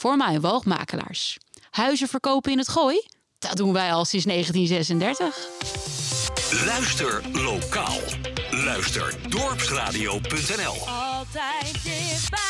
voor woogmakelaars. Huizen verkopen in het gooi? Dat doen wij al sinds 1936. Luister lokaal. Luister dorpsradio.nl. Altijd dichtbij.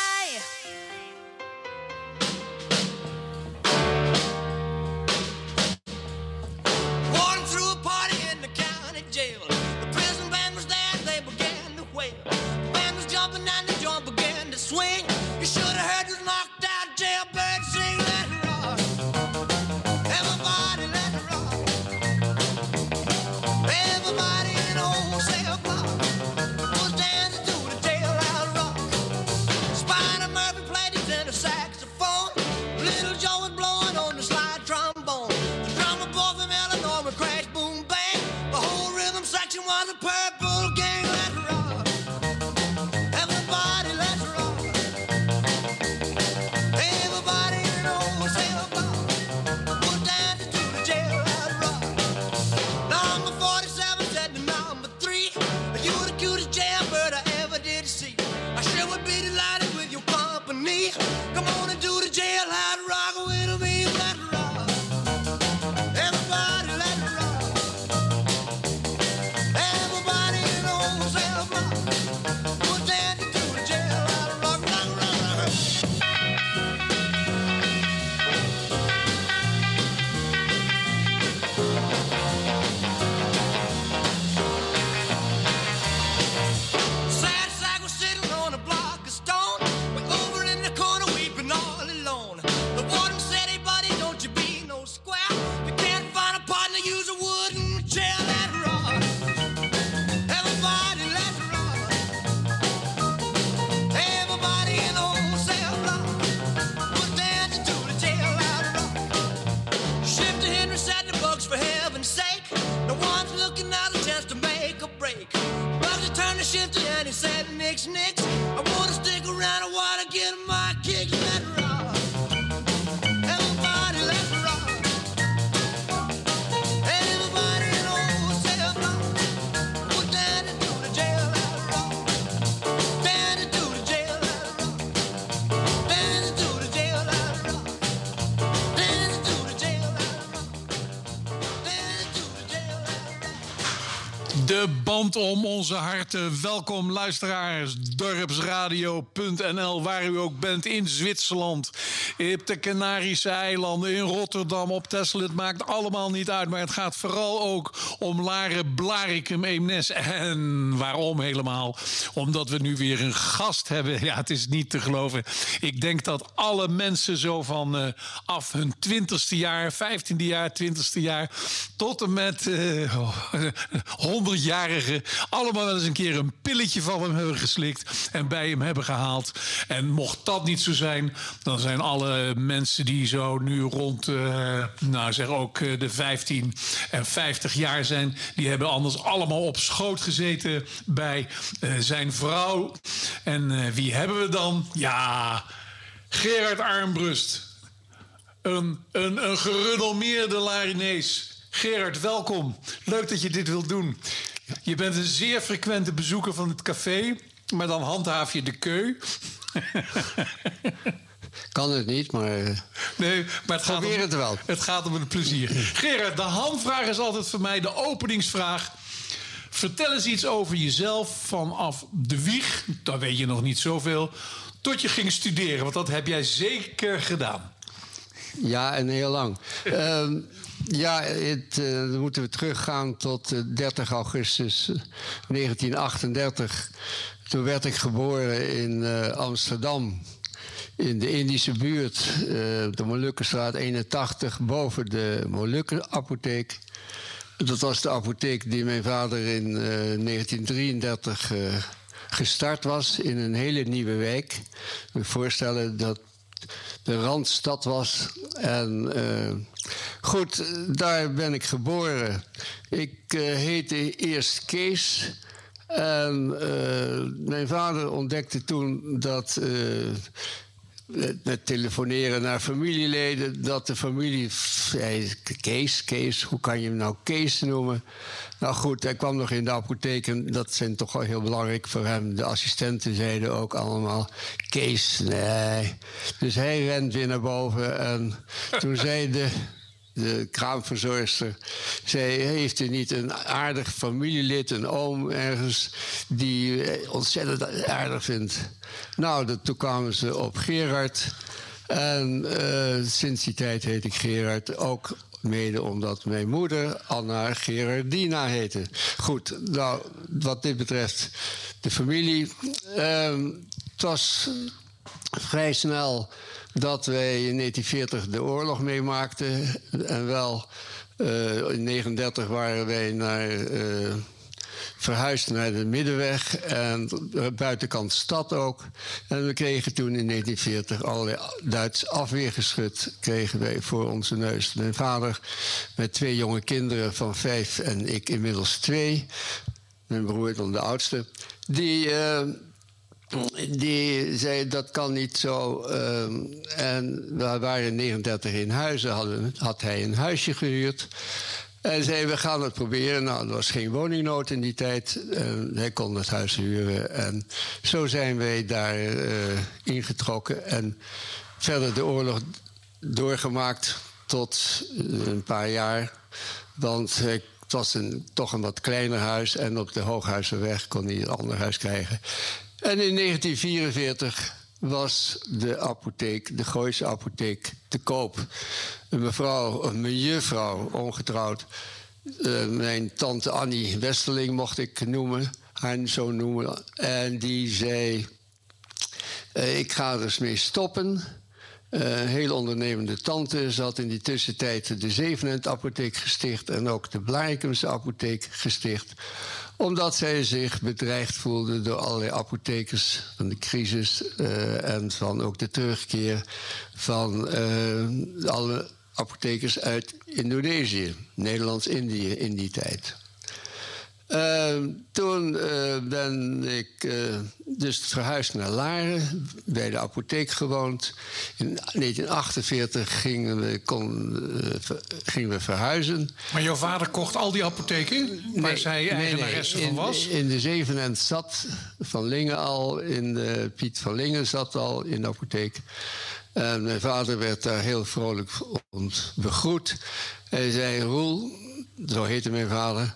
Om onze harten. Welkom luisteraars. Dorpsradio.nl, waar u ook bent in Zwitserland, op de Canarische eilanden, in Rotterdam, op Texel. Het maakt allemaal niet uit, maar het gaat vooral ook om Laren, Blarikum, Eemnes. En waarom helemaal? Omdat we nu weer een gast hebben. Ja, het is niet te geloven. Ik denk dat alle mensen zo van eh, af hun twintigste jaar, vijftiende jaar, twintigste jaar, tot en met honderdjarigen, allemaal wel eens een keer een pilletje van hem hebben geslikt en bij hem hebben gehaald. En mocht dat niet zo zijn, dan zijn alle mensen die zo nu rond, eh, nou zeg ook eh, de 15 en 50 jaar zijn, die hebben anders allemaal op schoot gezeten bij eh, zijn vrouw. En eh, wie hebben we dan? Ja, Gerard Armbrust. Een, een, een gerenommeerde Larinees. Gerard, welkom. Leuk dat je dit wilt doen. Je bent een zeer frequente bezoeker van het café, maar dan handhaaf je de keu. Kan het niet, maar eh, Nee, maar het gaat, om, het wel. het gaat om het plezier. Gerard, de handvraag is altijd voor mij de openingsvraag. Vertel eens iets over jezelf vanaf de wieg, daar weet je nog niet zoveel, tot je ging studeren. Want dat heb jij zeker gedaan. ja, en heel lang. Ehm, ja, het, eh, dan moeten we teruggaan tot eh, 30 augustus eh, 1938. Toen werd ik geboren in Amsterdam. In de Indische buurt, eh, de Molukkenstraat 81, boven de Molukkenapotheek. Dat was de apotheek die mijn vader in eh, 1933 eh, gestart was in een hele nieuwe wijk. Ik voorstellen dat de Randstad was. En eh, goed, daar ben ik geboren. Ik eh, heette eerst Kees. En eh, mijn vader ontdekte toen dat eh, met telefoneren naar familieleden, dat de familie Kees, Kees, hoe kan je hem nou Kees noemen? Nou goed, hij kwam nog in de apotheek en dat zijn toch wel heel belangrijk voor hem. De assistenten zeiden ook allemaal, Kees, nee. Dus hij rent weer naar boven en toen zei de de kraamverzorgster, zei: Heeft u niet een aardig familielid, een oom ergens, die ontzettend aardig vindt? Nou, toen kwamen ze op Gerard. En eh, sinds die tijd heet ik Gerard ook mede omdat mijn moeder Anna Gerardina heette. Goed, nou, wat dit betreft de familie. Ehm, het was vrij snel dat wij in 1940 de oorlog meemaakten. En wel, uh, in 1939 waren wij naar, uh, verhuisd naar de Middenweg en buitenkant stad ook. En we kregen toen in 1940 allerlei Duits afweergeschut kregen wij voor onze neus. Mijn vader met twee jonge kinderen van vijf en ik inmiddels twee. Mijn broer dan de oudste. Die... Uh, die zei dat kan niet zo. Uh, en we waren in 39 in huizen, hadden, had hij een huisje gehuurd. En zei, we gaan het proberen. Nou, er was geen woningnood in die tijd. Uh, hij kon het huis huren. En zo zijn wij daar uh, ingetrokken. En verder de oorlog doorgemaakt tot een paar jaar. Want het was een, toch een wat kleiner huis. En op de Hooghuizenweg kon hij een ander huis krijgen. En in 1944 was de apotheek, de Gooise apotheek, te koop. Een mevrouw, een mejuffrouw, ongetrouwd. Uh, mijn tante Annie Westerling mocht ik noemen, haar zo noemen. En die zei: uh, Ik ga er eens mee stoppen. Uh, een heel ondernemende tante. Ze had in die tussentijd de Zevenend apotheek gesticht en ook de Blarikumse apotheek gesticht omdat zij zich bedreigd voelde door allerlei apothekers van de crisis uh, en van ook de terugkeer van uh, alle apothekers uit Indonesië, Nederlands-Indië in die tijd. Uh, toen uh, ben ik uh, dus verhuisd naar Laren, bij de apotheek gewoond. In 1948 gingen we, kon, gingen we verhuizen. Maar jouw vader kocht al die apotheken waar zij eigenaresse nee, van was? In, in de Zevenend zat Van Lingen al, in de, Piet van Lingen zat al in de apotheek. En mijn vader werd daar heel vrolijk begroet. Hij zei, Roel, zo heette mijn vader.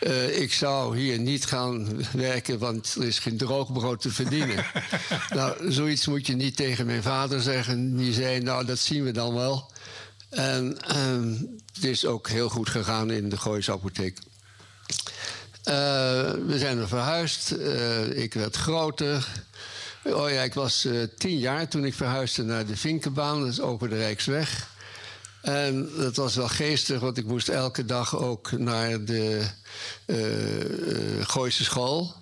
Uh, ik zou hier niet gaan werken, want er is geen droogbrood te verdienen. nou, zoiets moet je niet tegen mijn vader zeggen. Die zei, nou, dat zien we dan wel. En uh, het is ook heel goed gegaan in de Gooise apotheek. Uh, we zijn er verhuisd. ik werd groter. Oh ja, ik was tien jaar toen ik verhuisde naar de Vinkenbaan. Dat is over de Rijksweg. En dat was wel geestig, want ik moest elke dag ook naar de uh, Gooise school.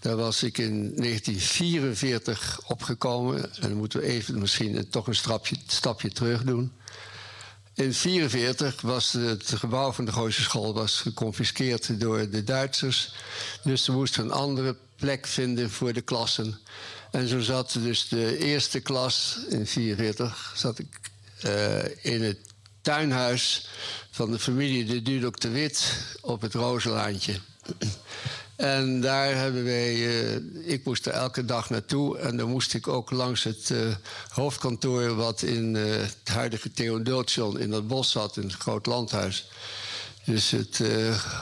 Daar was ik in 1944 opgekomen. En dan moeten we even misschien toch een stapje, stapje terug doen. In 1944 was het gebouw van de Gooise school was geconfiskeerd door de Duitsers. Dus ze moesten een andere plek vinden voor de klassen. En zo zat dus de eerste klas in 1944 zat ik uh, in het tuinhuis van de familie de Dudok de Wit op het Rozelaantje. En daar hebben wij, uh, ik moest er elke dag naartoe. En dan moest ik ook langs het uh, hoofdkantoor, wat in uh, het huidige Theodultion in dat bos zat, in het groot landhuis. Dus het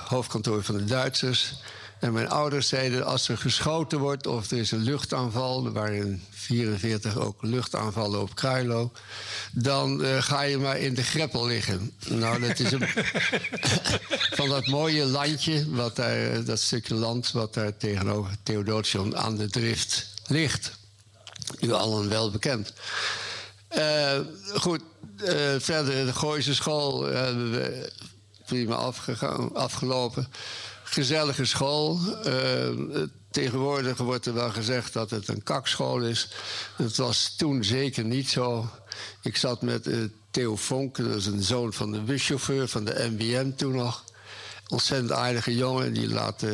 hoofdkantoor van de Duitsers. En mijn ouders zeiden: als er geschoten wordt of er is een luchtaanval, er waren in 44 ook luchtaanvallen op Kruilo, dan uh, ga je maar in de greppel liggen. Nou, dat is een van dat mooie landje, wat daar, dat stukje land wat daar tegenover Theodosium aan de drift ligt. U allen wel bekend. Uh, goed, uh, verder de Gooise school hebben we prima afgegaan, afgelopen gezellige school. Uh, tegenwoordig wordt er wel gezegd dat het een kakschool is. Dat was toen zeker niet zo. Ik zat met uh, Theo Vonk, dat is een zoon van de buschauffeur van de NBM toen nog. Ontzettend aardige jongen, die laat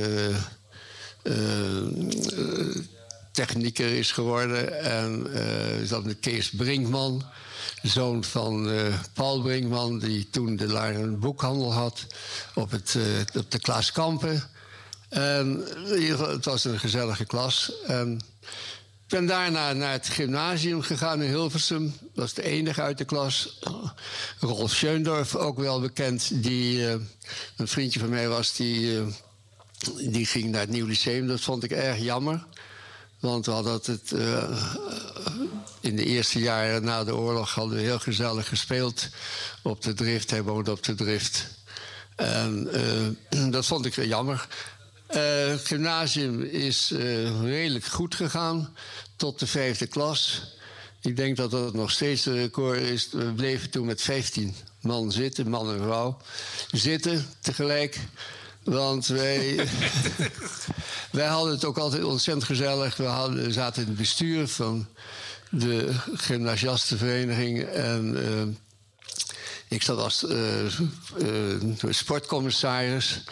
technieker is geworden. En uh, zat met Kees Brinkman, zoon van uh, Paul Brinkman... die toen de daar een boekhandel had op, het, uh, op de Klaas Kampen. En het was een gezellige klas. En ik ben daarna naar het gymnasium gegaan in Hilversum. Dat was de enige uit de klas. Rolf Scheundorf, ook wel bekend, die een vriendje van mij was... die die ging naar het Nieuw Lyceum. Dat vond ik erg jammer. Want we hadden het uh, in de eerste jaren na de oorlog hadden we heel gezellig gespeeld op de drift. Hij woonde op de drift. En uh, dat vond ik jammer. Het gymnasium is redelijk goed gegaan tot de vijfde klas. Ik denk dat dat nog steeds een record is. We bleven toen met 15 man zitten, man en vrouw. Zitten tegelijk. Want wij, wij hadden het ook altijd ontzettend gezellig. We hadden, zaten in het bestuur van de gymnasiastenvereniging. En uh, ik zat als uh, uh, sportcommissaris.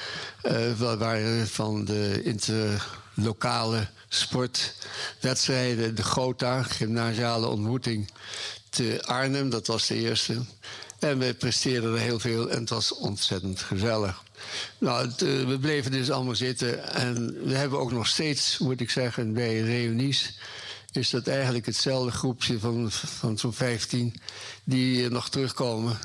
we waren van de interlokale sportwedstrijden. De GOTA, gymnasiale ontmoeting te Arnhem. Dat was de eerste. En we presteerden er heel veel en het was ontzettend gezellig. Nou, uh, we bleven dus allemaal zitten. En we hebben ook nog steeds, moet ik zeggen, bij reunies... is dat eigenlijk hetzelfde groepje van, van zo'n 15... die nog terugkomen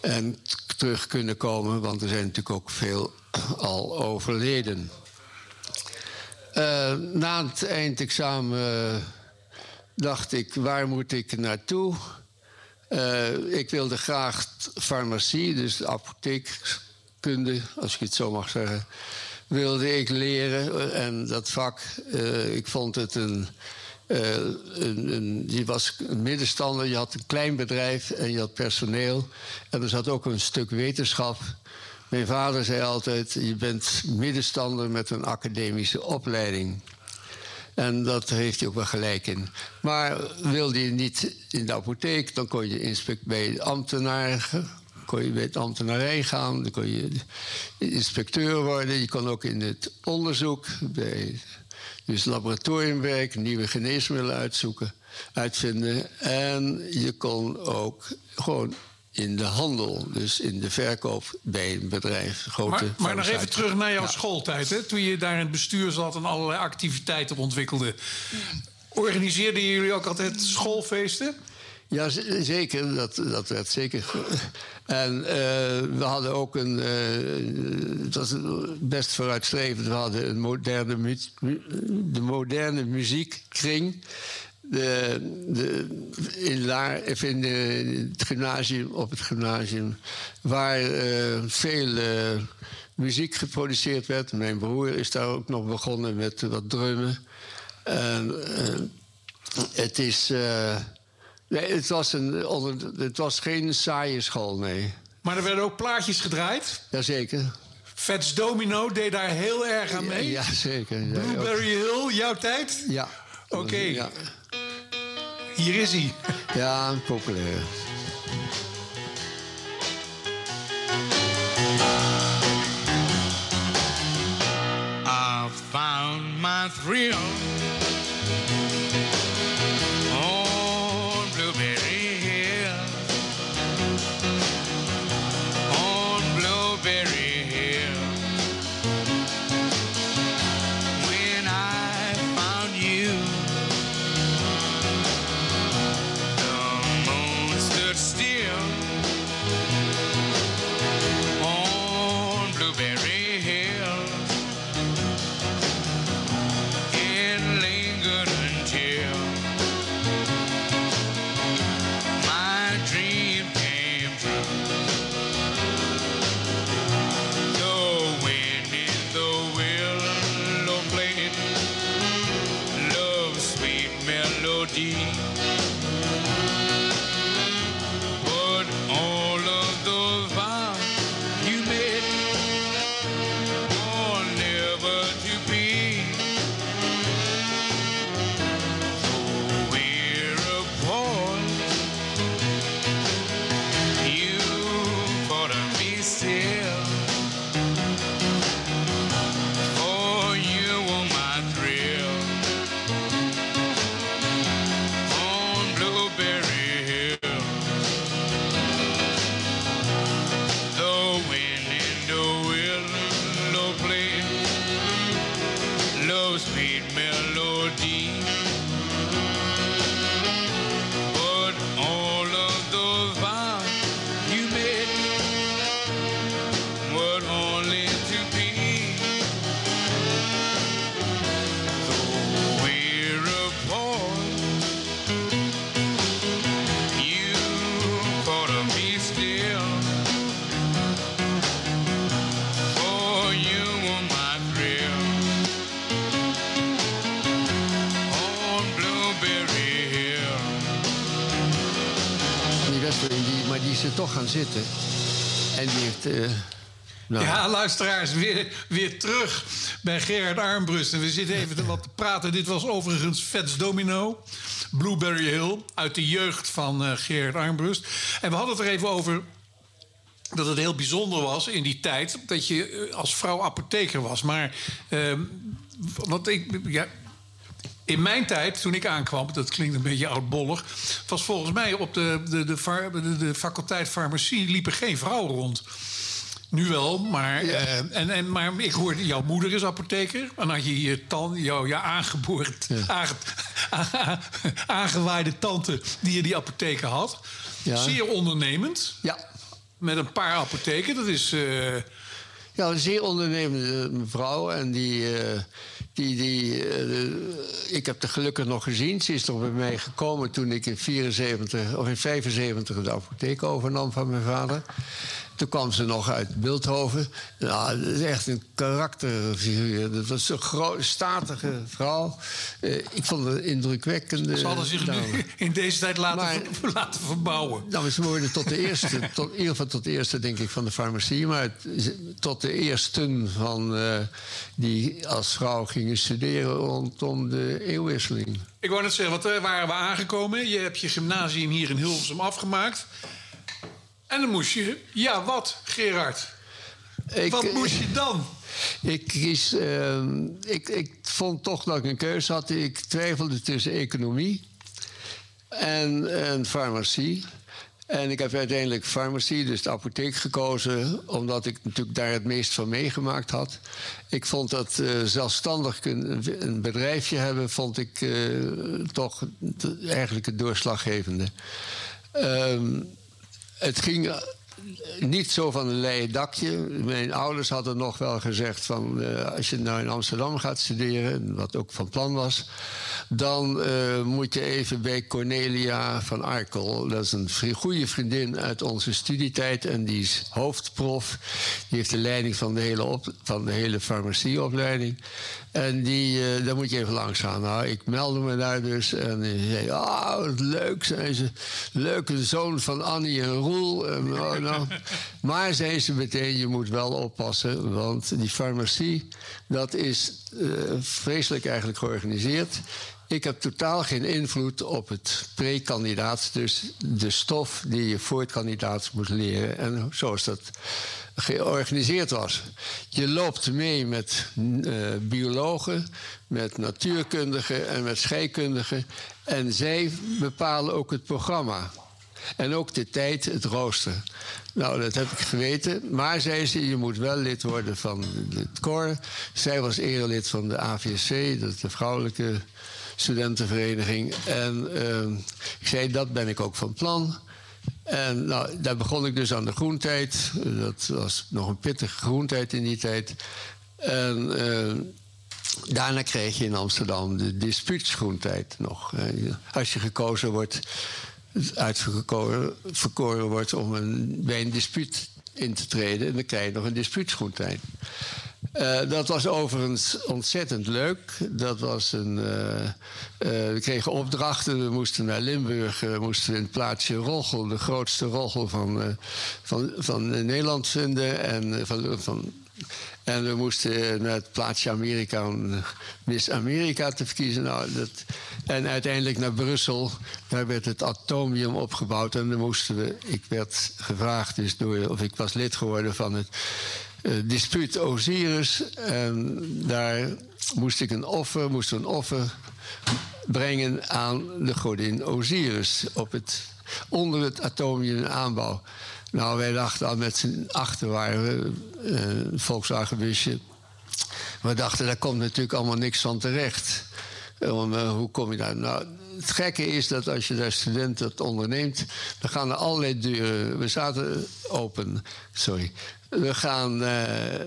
en terug kunnen komen. Want er zijn natuurlijk ook veel al overleden. Uh, na het eindexamen dacht ik, waar moet ik naartoe... Uh, ik wilde graag farmacie, dus de apotheekkunde, als ik het zo mag zeggen, wilde ik leren. En dat vak, uh, ik vond het een, een, een, Je was een middenstander, je had een klein bedrijf en je had personeel. En er zat ook een stuk wetenschap. Mijn vader zei altijd: Je bent middenstander met een academische opleiding. En dat heeft hij ook wel gelijk in. Maar wilde je niet in de apotheek, dan kon je bij de ambtenaar. Je bij het ambtenarij gaan, dan kon je inspecteur worden. Je kon ook in het onderzoek, bij dus laboratoriumwerk, nieuwe geneesmiddelen uitzoeken, uitvinden. En je kon ook gewoon in de handel, dus in de verkoop bij een bedrijf. Grote maar, maar nog even terug naar jouw ja. schooltijd. Hè? Toen je daar in het bestuur zat en allerlei activiteiten ontwikkelde. Organiseerden jullie ook altijd schoolfeesten? Ja, zeker. Dat, dat werd zeker. En uh, we hadden ook een. Uh, het was best vooruitstrevend. We hadden een moderne, mu de moderne muziekkring de, de, in, Laar, in, de, het gymnasium, op het gymnasium, waar uh, veel uh, muziek geproduceerd werd. Mijn broer is daar ook nog begonnen met wat drummen. En, uh, het is. nee, het was, een, het was geen saaie school, nee. Maar er werden ook plaatjes gedraaid? Jazeker. Fats Domino deed daar heel erg aan mee? Ja, zeker. Ja, Blueberry Hill, jouw tijd? Ja. Oké. Okay. Ja. Hier is hij. Ja, populair. I found my thrill toch gaan zitten. En die heeft... eh, nou, Ja, luisteraars, weer, weer terug bij Gerard Armbrust. En we zitten even te wat te praten. Dit was overigens Vets Domino, Blueberry Hill... uit de jeugd van eh, Gerard Armbrust. En we hadden het er even over dat het heel bijzonder was in die tijd... dat je eh, als vrouw apotheker was. Maar ehm, wat ik... Ja, in mijn tijd, toen ik aankwam, dat klinkt een beetje oudbollig... was volgens mij op de, de, de, far- de, de faculteit farmacie liepen geen vrouwen rond. Nu wel, maar, eh, en, en, maar ik hoorde, jouw moeder is apotheker. En had je je, tan, jouw je aangeboren, aange, aangewaaide tante die je die apotheker had. Ja. Zeer ondernemend, ja. met een paar apotheken. Dat is... eh, Ja, een zeer ondernemende mevrouw. En die, eh, die, eh, ik heb haar gelukkig nog gezien. Ze is nog bij mij gekomen toen ik in 74 of in 75 de apotheek overnam van mijn vader. Toen kwam ze nog uit Beeldhoven. Nou, dat is echt een karakterfiguur. Dat was een grote, statige vrouw. Eh, ik vond het een indrukwekkende. ze hadden zich nu in deze tijd laten, Maar- ver- laten verbouwen. Nou, ze worden tot de eerste, tot, in ieder geval tot de eerste, denk ik, van de farmacie. Maar het- tot de eersten van, eh, die als vrouw gingen studeren rondom de eeuwwisseling. Ik wou net zeggen, wat eh, waren we aangekomen? Je hebt je gymnasium hier in Hilversum afgemaakt. En dan moest je... Ja, wat, Gerard? Ik, Wat moest je dan? Ik, kies, ehm, ik, ik vond toch dat ik een keuze had. Ik twijfelde tussen economie en, en farmacie. En ik heb uiteindelijk farmacie, dus de apotheek, gekozen. Omdat ik natuurlijk daar het meest van meegemaakt had. Ik vond dat eh, zelfstandig een, een bedrijfje hebben... vond ik eh, toch eigenlijk het doorslaggevende. Ehm, het ging niet zo van een leien dakje. Mijn ouders hadden nog wel gezegd van eh, als je nou in Amsterdam gaat studeren, wat ook van plan was, dan eh, moet je even bij Cornelia van Arkel. Dat is een goede vriendin uit onze studietijd en die is hoofdprof. Die heeft de leiding van de hele, op, van de hele farmacieopleiding. En die, eh, daar moet je even langs gaan. Nou, ik meldde me daar dus. En zei, ah, wat leuk zijn ze. Leuke zoon van Annie en Roel. En, oh, Maar zei ze meteen, je moet wel oppassen. Want die farmacie, dat is eh, vreselijk eigenlijk georganiseerd. Ik heb totaal geen invloed op het pre-kandidaat. Dus de stof die je voor het kandidaat moet leren. En zo is dat georganiseerd was. Je loopt mee met eh, biologen, met natuurkundigen en met scheikundigen. En zij bepalen ook het programma. En ook de tijd, het rooster. Nou, dat heb ik geweten. Maar zei ze, je moet wel lid worden van het koor. Zij was erelid van de AVSC, dat is de vrouwelijke studentenvereniging. En eh, ik zei, dat ben ik ook van plan. En nou, daar begon ik dus aan de groentijd. Dat was nog een pittige groentijd in die tijd. En eh, daarna kreeg je in Amsterdam de dispuutsgroentijd nog. Als je gekozen wordt, uitverkoren verkoren wordt om een, bij een dispuut in te treden, dan krijg je nog een dispuutsgroentijd. Eh, dat was overigens ontzettend leuk. Dat was een, eh, eh, we kregen opdrachten. We moesten naar Limburg, moesten in het plaatsje Roggel, de grootste Roggel van, van, van Nederland vinden. En, van, van, en we moesten naar het plaatsje Amerika om eh, Miss Amerika te verkiezen. Nou, dat, en uiteindelijk naar Brussel. Daar werd het atomium opgebouwd. En dan moesten we. Ik werd gevraagd, dus door, of ik was lid geworden van het eh, dispuut Osiris. En daar moest ik een offer, moest een offer brengen aan de godin Osiris. Op het, onder het atomium aanbouw. Nou, wij dachten al met z'n achter waren we, eh, Volkswagenbusje. We dachten, daar komt natuurlijk allemaal niks van terecht. Om, eh, hoe kom je daar? Nou, het gekke is dat als je daar student dat onderneemt, dan gaan er allerlei deuren. We zaten open, sorry. We gaan. eh,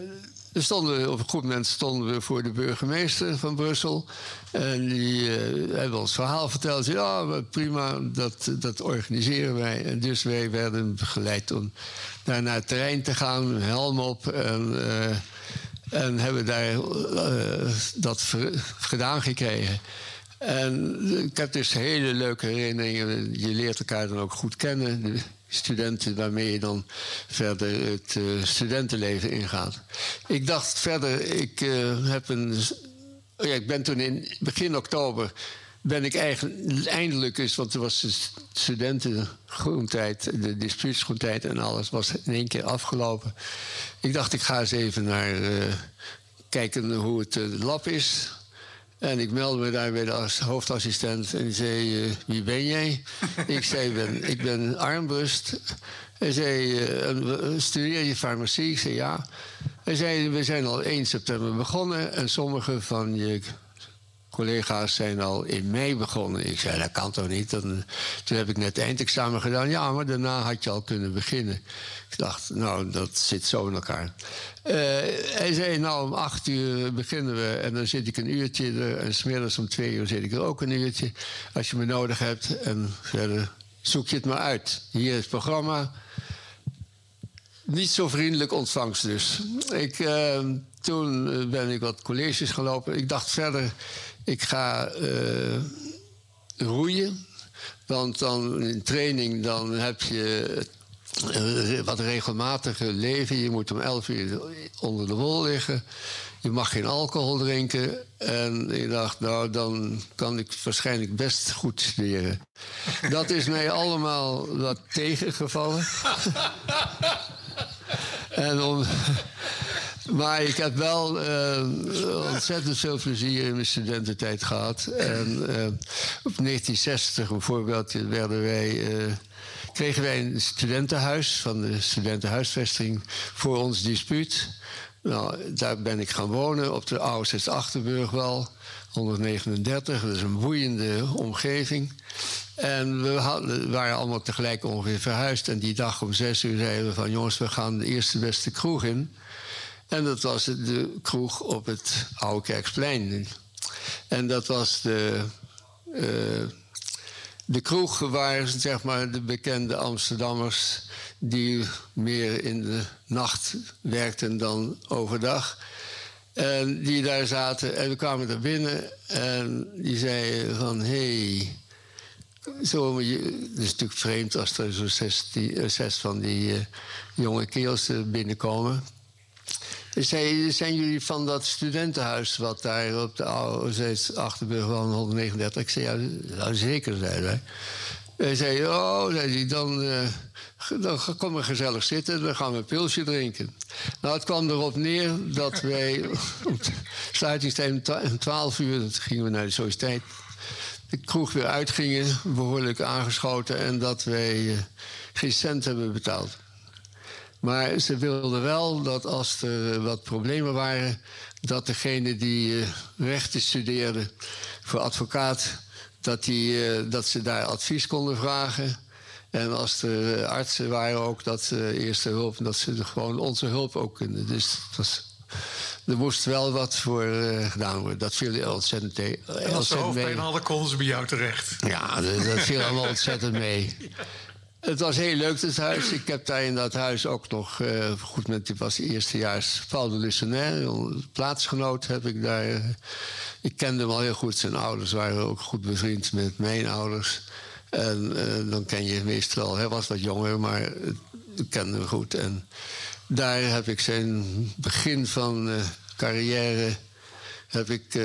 op een goed moment stonden we voor de burgemeester van Brussel. En die eh, hebben ons verhaal verteld. Ja, prima, dat, dat organiseren wij. En dus wij werden begeleid om daar naar het terrein te gaan, helm op. En, eh, en hebben daar eh, dat gedaan gekregen. En ik heb dus hele leuke herinneringen. Je leert elkaar dan ook goed kennen. De studenten waarmee je dan verder het eh, studentenleven ingaat. Ik dacht verder, ik eh, heb een. oh ja, ik ben toen in begin oktober. Ben ik eigenlijk eindelijk eens, want er was de studentengroentijd, de dispuutsgroentijd en alles was in één keer afgelopen. Ik dacht, ik ga eens even naar eh, kijken hoe het lab is. En ik meldde me daar bij de as- hoofdassistent en die zei: eh, Wie ben jij? ik zei: ben, Ik ben armbrust. Hij zei: en, Studeer je farmacie? Ik zei: Ja. Hij zei: We zijn al 1 september begonnen en sommige van je collega's zijn al in mei begonnen. Ik zei, dat kan toch niet? Dan, toen heb ik net eindexamen gedaan. Ja, maar daarna had je al kunnen beginnen. Ik dacht, nou, dat zit zo in elkaar. Eh, hij zei, nou, om acht uur beginnen we. En dan zit ik een uurtje er. En smiddags om twee uur zit ik er ook een uurtje. Als je me nodig hebt. En verder zoek je het maar uit. Hier is het programma niet zo vriendelijk ontvangst dus. Ik, eh, toen ben ik wat colleges gelopen. Ik dacht verder, ik ga eh, roeien. Want dan in training dan heb je eh, wat regelmatiger leven. Je moet om 11 uur onder de wol liggen. Je mag geen alcohol drinken. En ik dacht, nou, dan kan ik waarschijnlijk best goed studeren. Dat is mij allemaal wat tegengevallen. En om, maar ik heb wel eh, ontzettend veel plezier in mijn studententijd gehad. En eh, op 1960 bijvoorbeeld wij, eh, kregen wij een studentenhuis van de studentenhuisvesting voor ons dispuut. Nou, daar ben ik gaan wonen op de Oude Achterburgwal, 139. Dat is een boeiende omgeving. En we hadden, waren allemaal tegelijk ongeveer verhuisd. En die dag om zes uur zeiden we van... jongens, we gaan de eerste beste kroeg in. En dat was de kroeg op het Oude Kerksplein. En dat was de, eh, de kroeg waar zeg maar, de bekende Amsterdammers... die meer in de nacht werkten dan overdag... En die daar zaten en we kwamen er binnen en die zeiden van... hé, hey, zo, het is natuurlijk vreemd als er zo'n zes, eh, zes van die eh, jonge kerels binnenkomen. Zijn jullie van dat studentenhuis wat daar op de oude Achterburg wel 139? Ik zei, ja, nou, zeker, zei wij. Hij zei, oh, hij, dan, ge- dan kom maar gezellig zitten, dan gaan we een pilsje drinken. Nou, het kwam erop neer dat wij op sluitingstijd om 12 uur, dat gingen we naar de sociëteit, de kroeg weer uitgingen, behoorlijk aangeschoten, en dat wij eh, geen cent hebben betaald. Maar ze wilden wel dat als er wat problemen waren, dat degene die eh, rechten studeerde voor advocaat, dat, die, eh, dat ze daar advies konden vragen. En als er eh, artsen waren ook, dat ze eerste hulp, dat ze gewoon onze hulp ook kunnen. Dus het was, er moest wel wat voor gedaan worden. Dat viel ontzettend, te- En als ze ontzettend hoofdpijn mee. hadden, konden ze bij jou terecht. Ja, dat, dat viel allemaal ontzettend mee. Het was heel leuk, het huis. Ik heb daar in dat huis ook nog eh, goed met, die was eerstejaars Paul de Lucenaire, plaatsgenoot heb ik daar. ik kende hem al heel goed. Zijn ouders waren ook goed bevriend met mijn ouders. En eh, dan ken je meestal, hij was wat jonger, maar ik kende hem goed. En daar heb ik zijn begin van eh, carrière heb ik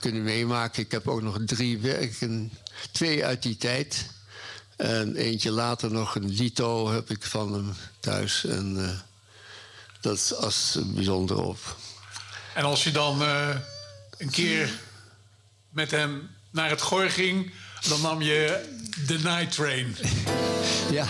kunnen meemaken. Ik heb ook nog drie werken, twee uit die tijd. En eentje later nog een lito heb ik van hem thuis. En eh, dat is als bijzonder op. En als je dan eh, een keer met hem naar het gooi ging, dan nam je de night train. Ja.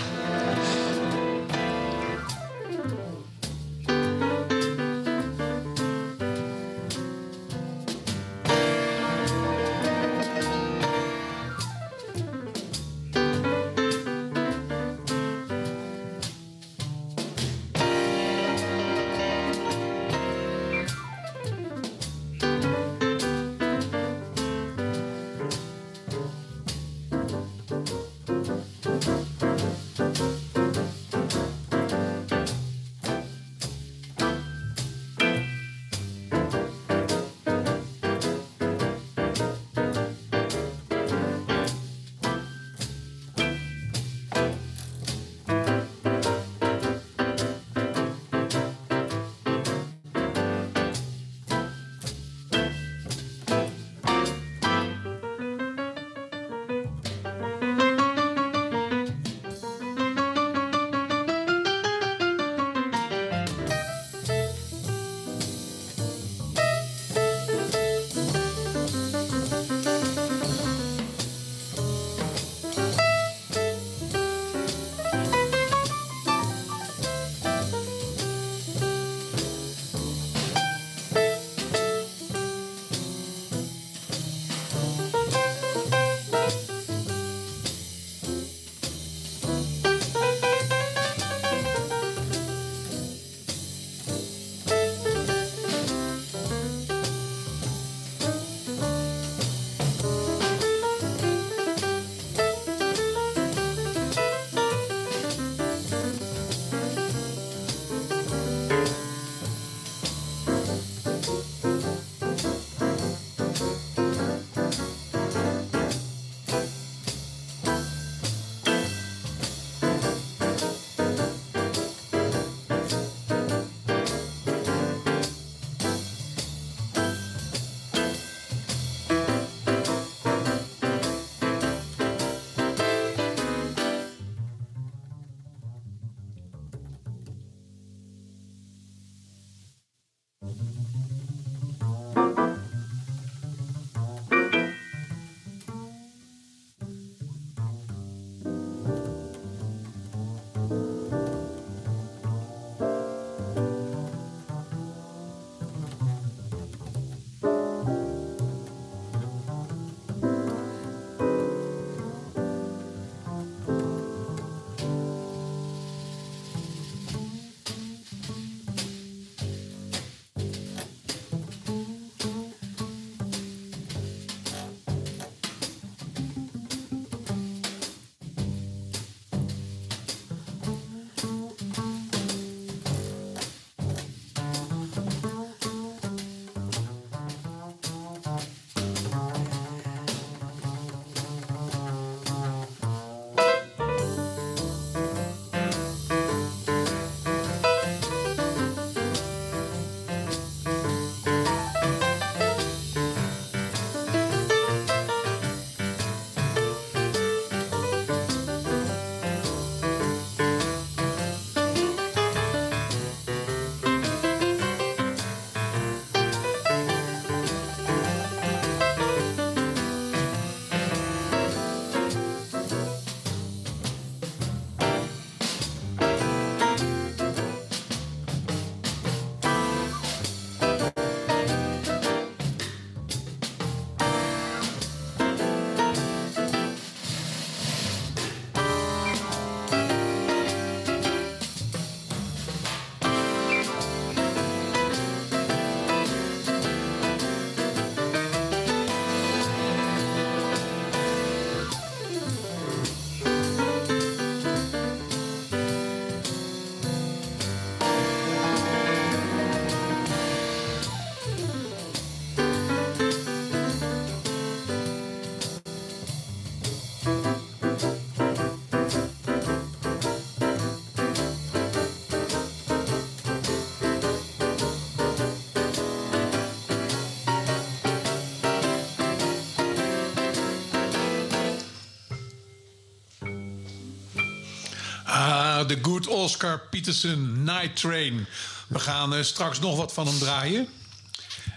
De Good Oscar Peterson Night Train. We gaan eh, straks nog wat van hem draaien.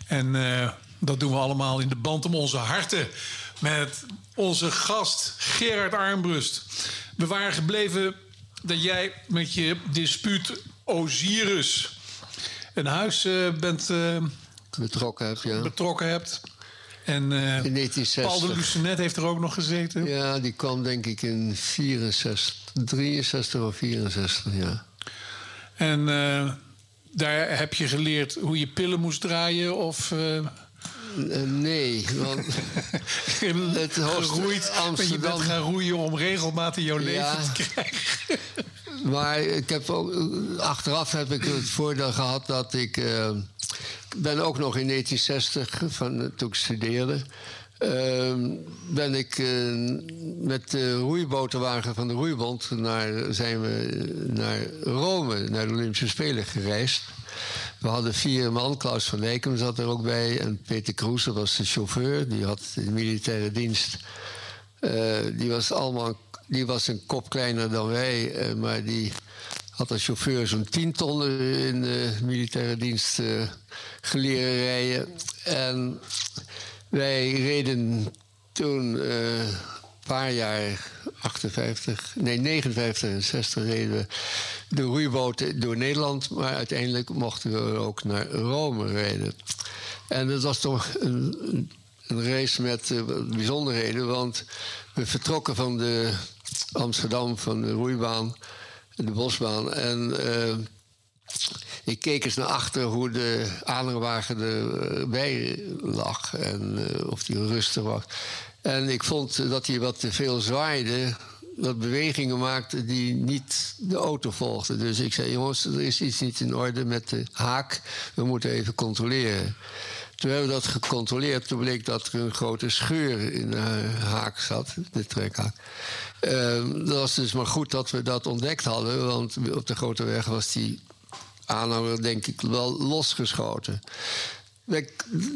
En eh, dat doen we allemaal in de band om onze harten. Met onze gast Gerard Armbrust. We waren gebleven dat jij met je dispuut Osiris een huis eh, bent Betrokken ja. betrokken hebt. En In Paul de 1960. Lucenet heeft er ook nog gezeten. Ja, die kwam denk ik in 64, 63 of 64, ja. En eh, daar heb je geleerd hoe je pillen moest draaien of eh, nee, want Het geroeid. Want je bent Amsterdam. gaan roeien om regelmatig jouw leven Ja. te krijgen. Maar ik heb ook, achteraf heb ik het voordeel gehad dat ik... ik ben ook nog in 1960, van, toen ik studeerde... eh, ben ik eh, met de roeibotenwagen van de Roeibond... Naar, zijn we naar Rome, naar de Olympische Spelen gereisd. We hadden vier man, Klaus van Dijkum zat er ook bij... en Peter Kroes was de chauffeur, die had de militaire dienst... Eh, die was allemaal die was een kop kleiner dan wij, eh, maar die had als chauffeur zo'n 10 ton in de militaire dienst eh geleren rijden. En wij reden toen eh, een paar jaar, 58, nee 59 en 60 reden we de roeiboten door Nederland, maar uiteindelijk mochten we ook naar Rome rijden. En dat was toch een, een- race met eh, bijzonderheden, want we vertrokken van de Amsterdam, van de roeibaan, de bosbaan. En eh, ik keek eens naar achter hoe de aanhangwagen erbij lag en eh, of die rustig was. En ik vond dat hij wat te veel zwaaide, dat bewegingen maakte die niet de auto volgden. Dus ik zei, jongens, er is iets niet in orde met de haak. We moeten even controleren. Toen hebben we dat gecontroleerd. Toen bleek dat er een grote scheur in de haak zat, de trekhaak. Ehm, dat was dus maar goed dat we dat ontdekt hadden, want op de grote weg was die aanhanger denk ik wel losgeschoten.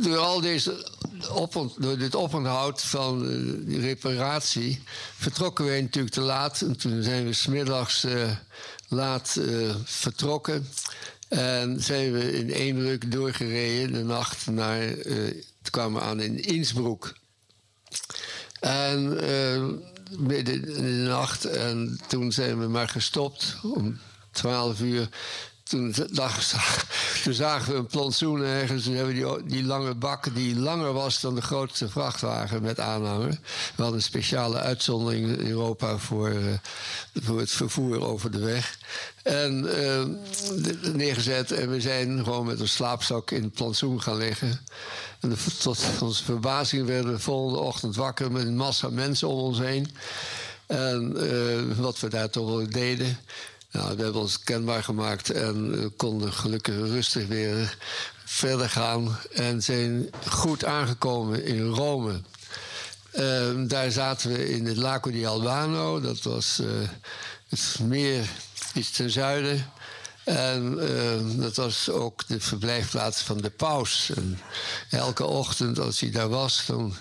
Door al deze opont- door dit oponthoud van die reparatie vertrokken wij natuurlijk te laat. En toen zijn we smiddags eh laat eh, vertrokken. En zijn we in één ruk doorgereden de nacht naar. kwamen we aan in Innsbruck. En eh, midden in de nacht. En toen zijn we maar gestopt om 12 uur. Toen, zagen we een plantsoen ergens. Toen hebben die, die lange bak die langer was dan de grootste vrachtwagen met aanhanger. We hadden een speciale uitzondering in Europa voor, eh, voor het vervoer over de weg. En eh, de- neergezet. En we zijn gewoon met een slaapzak in het plantsoen gaan liggen. En tot onze verbazing werden we de volgende ochtend wakker met een massa mensen om ons heen. En eh, wat we daar toch wel deden. We hebben ons kenbaar gemaakt en konden gelukkig rustig weer verder gaan. En zijn goed aangekomen in Rome. Ehm, daar zaten we in het Lago di Albano. Dat was eh, het meer iets ten zuiden. En ehm, dat was ook de verblijfplaats van de paus. Elke ochtend als hij daar was, dan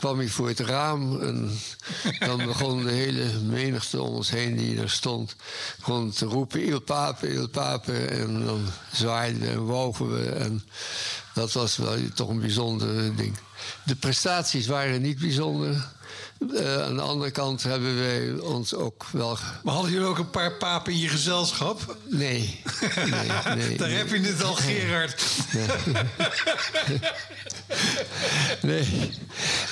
kwam hij voor het raam. En dan begon de hele menigte om ons heen die daar stond... begon te roepen, il pape, il pape. En dan zwaaiden we en wogen we. En dat was wel toch een bijzonder ding. De prestaties waren niet bijzonder. Eh, aan de andere kant hebben wij ons ook wel... Maar hadden jullie ook een paar papen in je gezelschap? Nee, nee, nee. Daar nee. heb je het al, Gerard. Nee.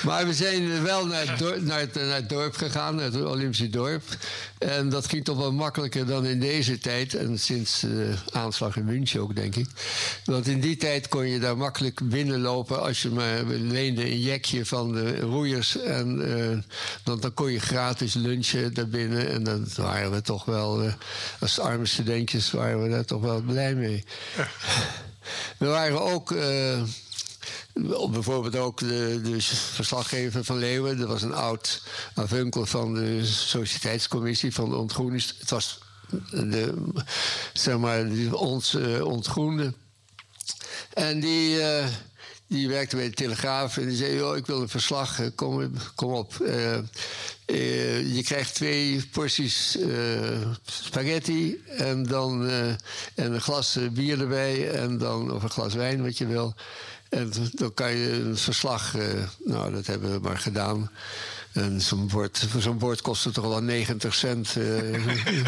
Maar we zijn wel naar het, dorp, naar, het, naar het dorp gegaan, naar het Olympische dorp. En dat ging toch wel makkelijker dan in deze tijd. En sinds de aanslag in München ook, denk ik. Want in die tijd kon je daar makkelijk binnenlopen als je maar leende een jekje van de roeiers. En eh, dan, dan kon je gratis lunchen daarbinnen. En dan waren we toch wel, eh, als arme studentjes, waren we daar toch wel blij mee. We waren ook. eh, Bijvoorbeeld ook de, de verslaggever van Leeuwen. Dat was een oud avunkel van de Sociëteitscommissie van de ontgroening. Het was de, zeg maar, ons eh, ontgroende. En die, eh, die werkte bij de Telegraaf en die zei: joh, ik wil een verslag, eh, kom, kom op. Je krijgt twee porties spaghetti en dan en een glas bier erbij en dan of een glas wijn wat je wil. En dan kan je een verslag, eh, nou dat hebben we maar gedaan. En zo'n bord, zo'n bord kostte toch wel 90 cent. eh.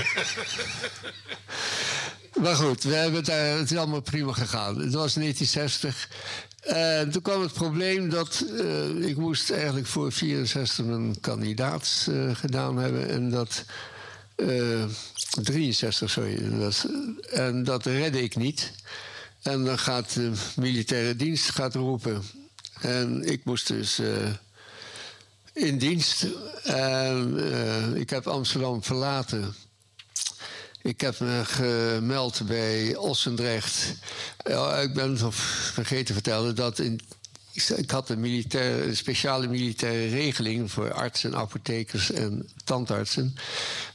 maar goed, we hebben daar, het is allemaal prima gegaan. Het was 1960. En toen kwam het probleem dat eh, ik moest eigenlijk voor 64 een kandidaat gedaan hebben. En dat... eh, 63, sorry. Dat, en dat redde ik niet. En dan gaat de militaire dienst gaat roepen. En ik moest dus eh, in dienst. En eh, ik heb Amsterdam verlaten. Ik heb me gemeld bij Ossendrecht. Ik ben vergeten te vertellen dat in, ik, had een, militaire, speciale militaire regeling voor artsen, apothekers en tandartsen.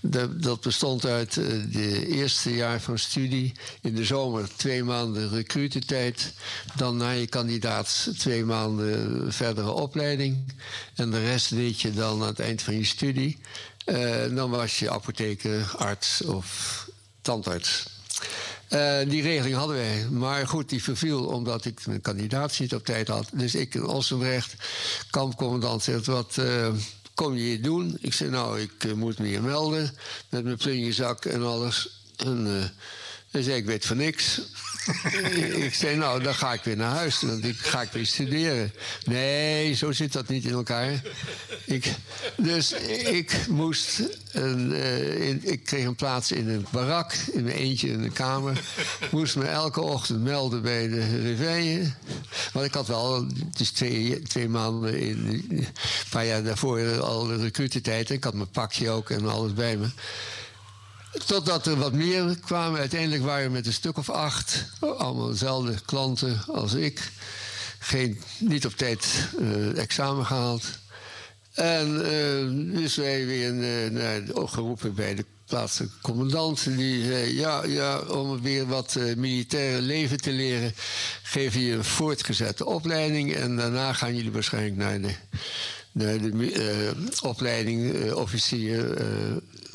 Dat, bestond uit eh, de eerste jaar van studie. In de zomer twee maanden recrutentijd. Dan na je kandidaat twee maanden verdere opleiding. En de rest deed je dan aan het eind van je studie. Eh, dan was je apotheker, arts of tandarts. Eh, die regeling hadden wij. Maar goed, die verviel omdat ik mijn kandidaat niet op tijd had. Dus ik in Ossenbrecht, kampcommandant, zegt: Wat eh, kom je hier doen? Ik zei: Nou, ik eh, moet me hier melden. Met mijn plunjezak en alles. En hij zei: Ik weet van niks. ik zei: Nou, dan ga ik weer naar huis. Dan ga ik weer studeren. Nee, zo zit dat niet in elkaar. Ik, dus ik moest. Een, eh, ik kreeg een plaats in een barak, in mijn eentje in de kamer. Moest me elke ochtend melden bij de réveille. Want ik had wel, het is twee, twee maanden, in, een paar jaar daarvoor al de recrutentijd. Ik had mijn pakje ook en alles bij me. Totdat er wat meer kwamen. Uiteindelijk waren we met een stuk of acht. Allemaal dezelfde klanten als ik. Geen, niet op tijd eh, examen gehaald. En eh, dus wij weer uh, naar, geroepen bij de plaatselijke commandant. Die zei, ja, ja om weer wat uh, militaire leven te leren... geef je een voortgezette opleiding... en daarna gaan jullie waarschijnlijk naar de, naar de opleiding officier...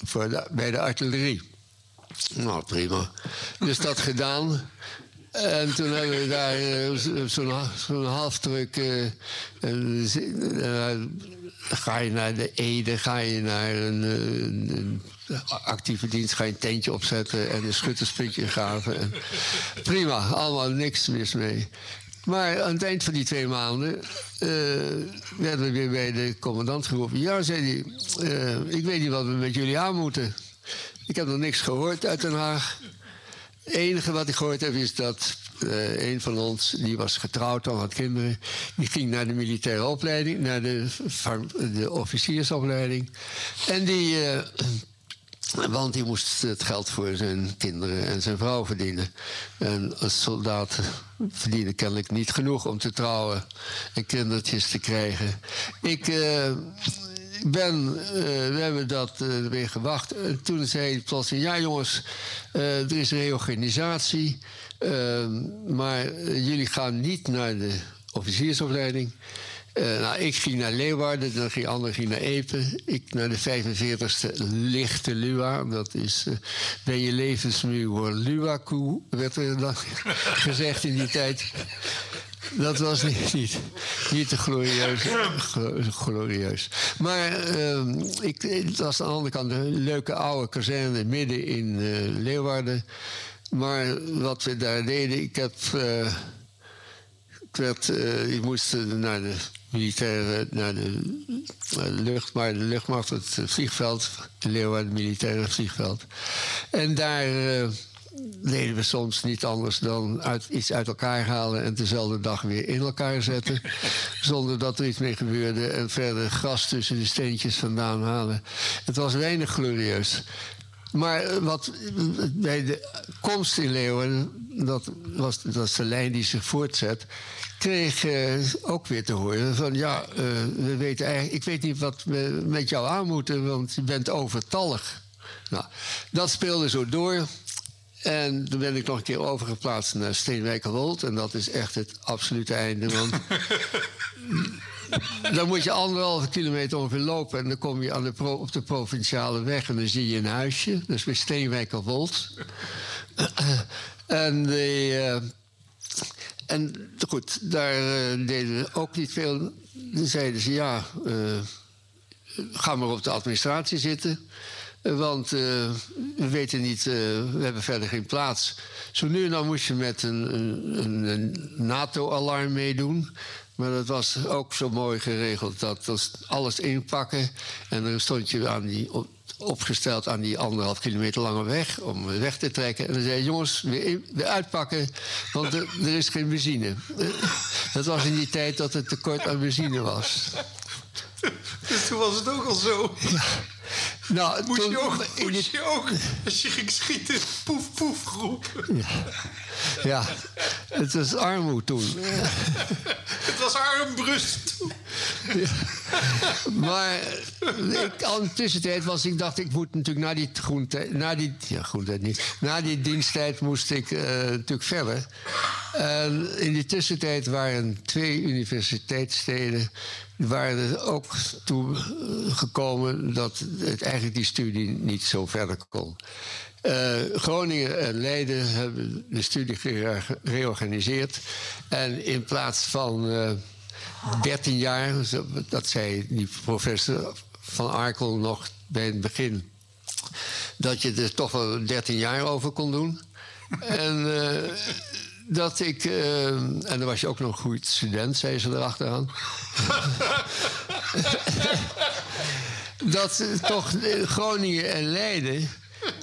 Voor de, bij de artillerie. Nou, prima. Dus dat gedaan. En toen hebben we daar uh, zo'n zo halfdruk. Uh, uh, ga je naar de Ede, ga je naar een, een, actieve dienst, ga je een tentje opzetten en een schutterspitje graven. En prima, allemaal niks mis mee. Maar aan het eind van die twee maanden uh, werden we weer bij de commandant geroepen. Ja, zei hij, uh, ik weet niet wat we met jullie aan moeten. Ik heb nog niks gehoord uit Den Haag. Het enige wat ik gehoord heb is dat uh, een van ons, die was getrouwd, al had kinderen, die ging naar de militaire opleiding, naar de, de officiersopleiding. En die. Want hij moest het geld voor zijn kinderen en zijn vrouw verdienen. En als soldaat verdienen kennelijk niet genoeg om te trouwen en kindertjes te krijgen. Ik uh, ben, uh, we hebben dat uh, weer gewacht. En toen zei hij plotseling, ja jongens, er is reorganisatie. maar jullie gaan niet naar de officiersopleiding. Uh, nou, ik ging naar Leeuwarden, dan ging ander ging naar Epe. Ik naar de 45e lichte Lua. Dat is uh, ben je levensmuur Luaku, werd er dan gezegd in die tijd. Dat was niet, niet, te glorieus. glorieus. Maar uh, ik, het was aan de andere kant een leuke oude kazerne midden in Leeuwarden. Maar wat we daar deden, ik heb. werd, ik moest naar de militaire, naar de, naar de lucht, maar de luchtmacht, het vliegveld, de Leeuwarden militaire vliegveld. En daar uh, deden we soms niet anders dan uit, iets uit elkaar halen en dezelfde dag weer in elkaar zetten. zonder dat er iets mee gebeurde. En verder gras tussen de steentjes vandaan halen. Het was weinig glorieus. Maar wat bij de komst in Leeuwen, dat was, dat is de lijn die zich voortzet, kreeg uh, ook weer te horen van ja, we weten eigenlijk, ik weet niet wat we met jou aan moeten, want je bent overtallig. Nou, dat speelde zo door. En toen ben ik nog een keer overgeplaatst naar Steenwijkerwold. En dat is echt het absolute einde. Want dan moet je anderhalve kilometer ongeveer lopen. En dan kom je aan de op de provinciale weg. En dan zie je een huisje. Is bij Steenwijkerwold. en die, eh, en goed, daar eh, deden ook niet veel. Dan zeiden ze, ja, eh, ga maar op de administratie zitten. Want we weten niet, we hebben verder geen plaats. Zo nu en dan moest je met een, een- een NATO-alarm meedoen. Maar dat was ook zo mooi geregeld. Dat alles inpakken. En dan stond je aan die, op- opgesteld aan die anderhalf kilometer lange weg. Om weg te trekken. En dan zei jongens, weer, in- weer uitpakken. Want er, is geen benzine. Dat was in die tijd dat het tekort aan benzine was. Dus toen was het ook al zo. Nou, Moest toen- je ook, moest je ook als je ging schieten, poef, poef roepen. Ja, het was armoede toen. Het was armbrust toen. Maar ik, al in de tussentijd was ik dacht, ik moet natuurlijk na die groentijd, na die, ja, groentijd niet, na die diensttijd moest ik eh, natuurlijk verder. En in die tussentijd waren twee universiteitssteden waren er ook toe eh, gekomen dat het eigenlijk die studie niet zo verder kon. Eh, Groningen en Leiden hebben de studie gere- gereorganiseerd. En in plaats van eh 13 jaar, zo- dat zei die professor van Arkel nog bij het begin, dat je er toch wel 13 jaar over kon doen. en eh, dat ik, eh, en dan was je ook nog een goed student, zei ze erachteraan. dat eh, toch eh, Groningen en Leiden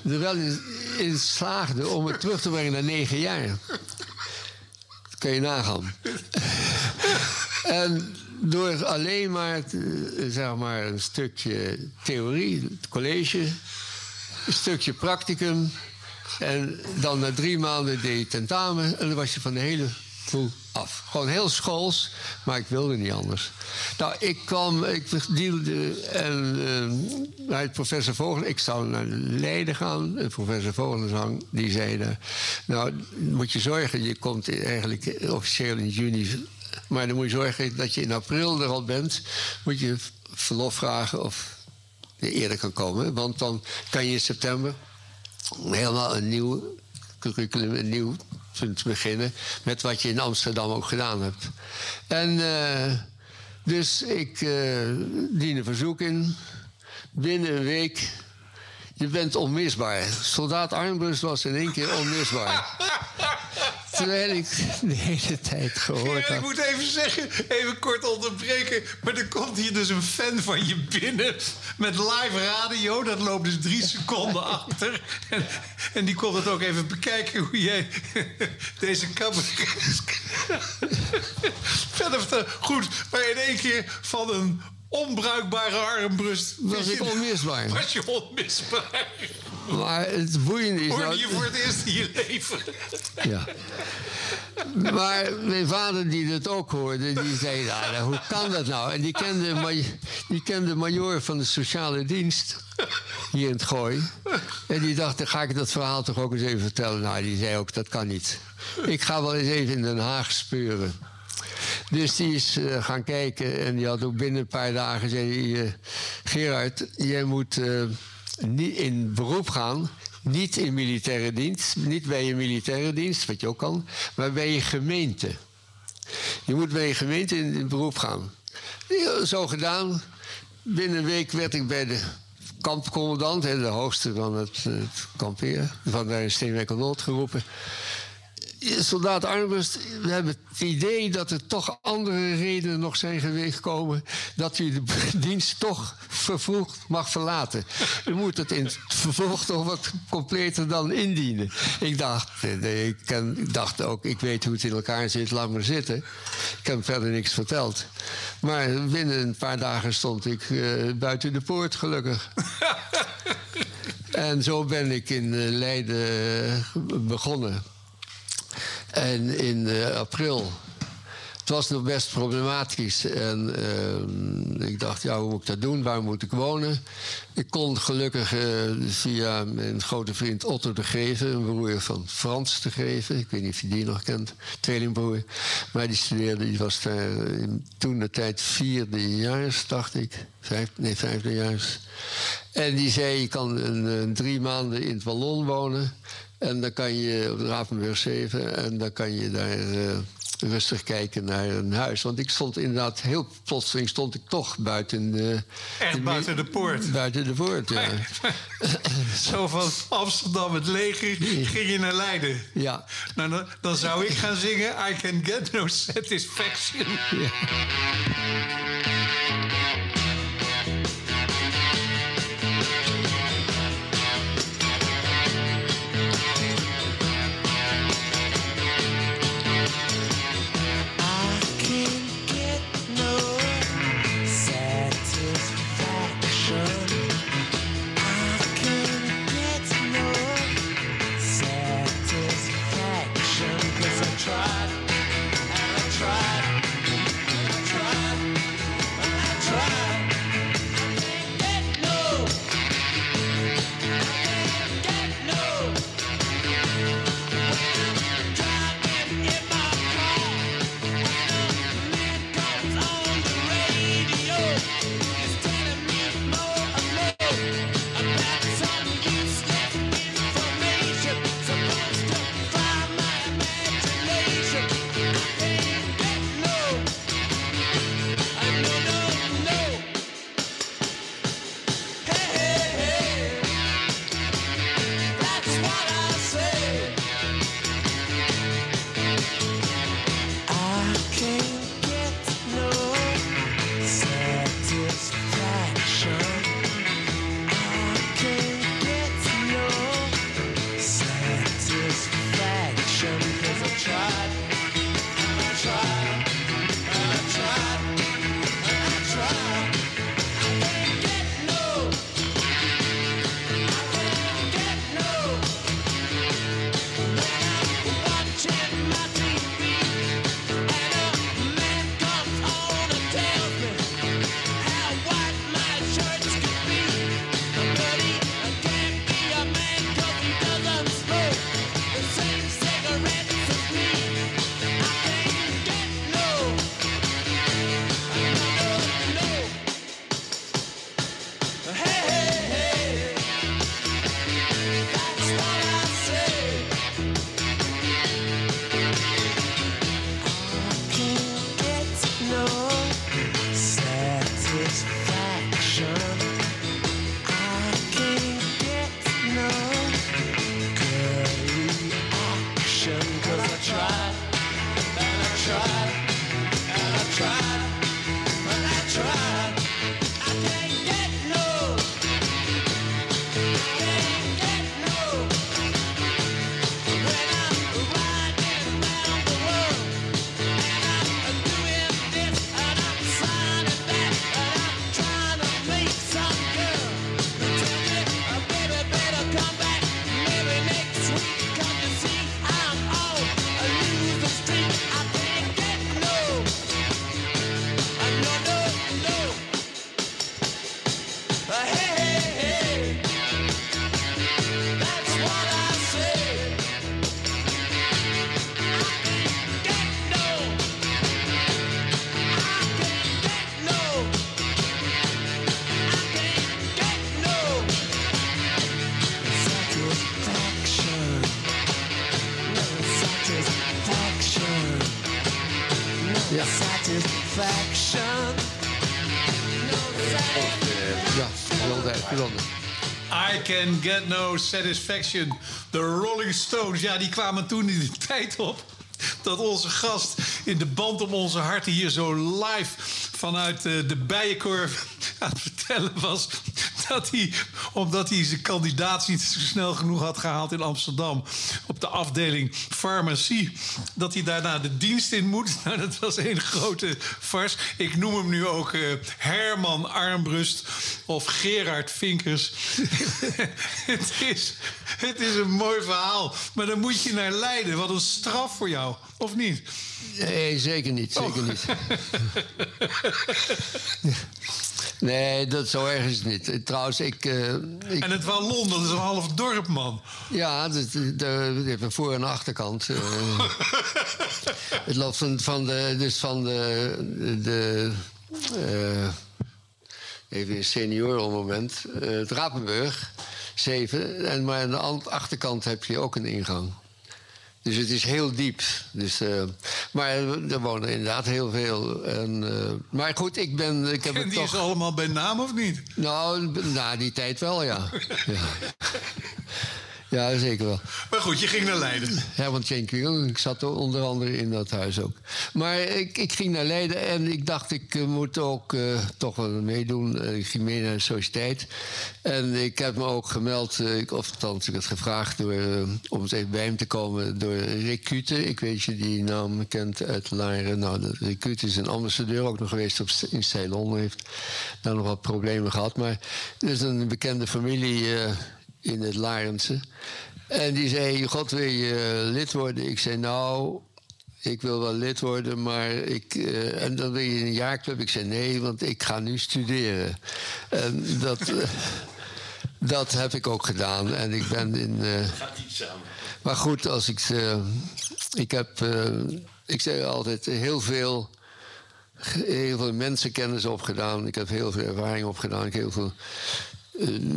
er wel in, in slaagden om het terug te brengen naar negen jaar. Dat kun je nagaan. en door alleen maar, zeg maar een stukje theorie, het college, een stukje practicum. En dan na drie maanden deed je tentamen en dan was je van de hele boel af. Gewoon heel schools, maar ik wilde niet anders. Nou, ik kwam, ik dealde en eh, bij professor Vogel, ik zou naar Leiden gaan. En professor Vogelenzang, die zei, daar, nou, moet je zorgen, je komt eigenlijk officieel in juni maar dan moet je zorgen dat je in april er al bent. Moet je verlof vragen of je eerder kan komen. Want dan kan je in september helemaal een nieuw curriculum, een nieuw punt beginnen. Met wat je in Amsterdam ook gedaan hebt. En eh, dus ik eh dien een verzoek in. Binnen een week. Je bent onmisbaar. Soldaat Armbrust was in één keer onmisbaar. Terwijl ik de hele tijd gehoord Ja, ik moet even zeggen, even kort onderbreken. Maar er komt hier dus een fan van je binnen met live radio. Dat loopt dus drie seconden achter. En, en die komt het ook even bekijken hoe jij deze cabaret... Verder. Goed, maar in één keer van een onbruikbare armbrust... Was ik onmisbaar. Was je onmisbaar. Maar het boeiende is Hoorde nou... je voor het eerst in je leven. Ja. Maar mijn vader, die dat ook hoorde, die zei: nou, Hoe kan dat nou? En die kende, die kende major van de sociale dienst hier in het Gooi. En die dacht: Dan ga ik dat verhaal toch ook eens even vertellen. Nou, die zei ook: Dat kan niet. Ik ga wel eens even in Den Haag speuren. Dus die is eh, gaan kijken en die had ook binnen een paar dagen eh, Gerard, jij moet eh, niet in beroep gaan. Niet in militaire dienst, niet bij je militaire dienst, wat je ook kan, maar bij je gemeente. Je moet bij je gemeente in, beroep gaan. Zo gedaan. Binnen een week werd ik bij de kampcommandant, de hoogste van het, eh, het van de Steenwijk Noord geroepen. Soldaat Armbrust, we hebben het idee dat er toch andere redenen nog zijn geweest gekomen dat u de dienst toch vervroegd mag verlaten. U moet het in het vervolg toch wat completer dan indienen. Ik dacht, eh, ik, ken, ik dacht ook, ik weet hoe het in elkaar zit, laat maar zitten. Ik heb verder niks verteld. Maar binnen een paar dagen stond ik eh, buiten de poort, gelukkig. En zo ben ik in eh, Leiden begonnen. En in eh, april het was nog best problematisch. En eh, ik dacht, ja, hoe moet ik dat doen? Waar moet ik wonen? Ik kon gelukkig eh, via mijn grote vriend Otto de Geven... een broer van Frans de Geven. Ik weet niet of je die nog kent. Tweelingbroer. Maar die studeerde, die was toen de tijd vierdejaars, dacht ik. Nee, vijfdejaars. En die zei, je kan een, een drie maanden in het Wallon wonen... En dan kan je op de Ravenburg 7 en dan kan je daar eh, rustig kijken naar een huis. Want ik stond inderdaad heel plotseling stond ik toch buiten de, Echt de- buiten de poort. Buiten de poort, ja. Zo van Amsterdam, het leger, ging je naar Leiden. ja. Nou, dan, dan zou ik gaan zingen I can get no satisfaction. I can get no satisfaction. De Rolling Stones, ja, die kwamen toen in de tijd op dat onze gast in de band om onze harten hier zo live vanuit eh, de bijenkorf aan het vertellen was dat hij, omdat hij zijn kandidaat niet zo snel genoeg had gehaald in Amsterdam op de afdeling farmacie, dat hij daarna de dienst in moet. Nou, dat was een grote fars. Ik noem hem nu ook eh, Herman Armbrust of Gerard Vinkers. het, is, het is een mooi verhaal, maar dan moet je naar Leiden. Wat een straf voor jou, of niet? Nee, zeker niet. Zeker Oh. niet. Nee, dat zo erg is het niet. Trouwens, ik, eh, ik En het Wallon, dat is een half dorp, man. Ja, dat, heeft een voor- en achterkant. eh. het loopt van, van de. Dus van de. de eh, even een seniorenmoment. eh het Rapenburg, 7. En, maar aan de an- achterkant heb je ook een ingang. Dus het is heel diep. Dus, eh, maar er wonen inderdaad heel veel. En, eh, maar goed, ik ben. Ik heb En die toch. is allemaal bij naam, of niet? Nou, na die tijd wel, ja. ja. Ja, zeker wel. Maar goed, je ging naar Leiden. Herman Schenkwinkel. Ik zat er onder andere in dat huis ook. Maar ik, ik ging naar Leiden en ik dacht, ik eh, moet ook eh, toch wel meedoen. Eh, ik ging mee naar de sociëteit. En ik heb me ook gemeld, ik- of althans, ik had gevraagd door, om eens even bij hem te komen door Rick Cute. Ik weet je die naam kent uit Laren. Nou, de- Rick Cute is een ambassadeur ook nog geweest op, in Ceylon. Heeft daar nog wat problemen gehad. Maar er is een bekende familie in het Larense. En die zei, God, wil je eh, lid worden? Ik zei, nou, ik wil wel lid worden, maar ik... eh, en dan wil je een jaarclub? Ik zei, nee, want ik ga nu studeren. En dat... dat heb ik ook gedaan. En ik ben in... eh, Maar goed, als ik... ik heb... ik zeg altijd heel veel... Heel veel mensenkennis opgedaan. Ik heb heel veel ervaring opgedaan. Ik heb heel veel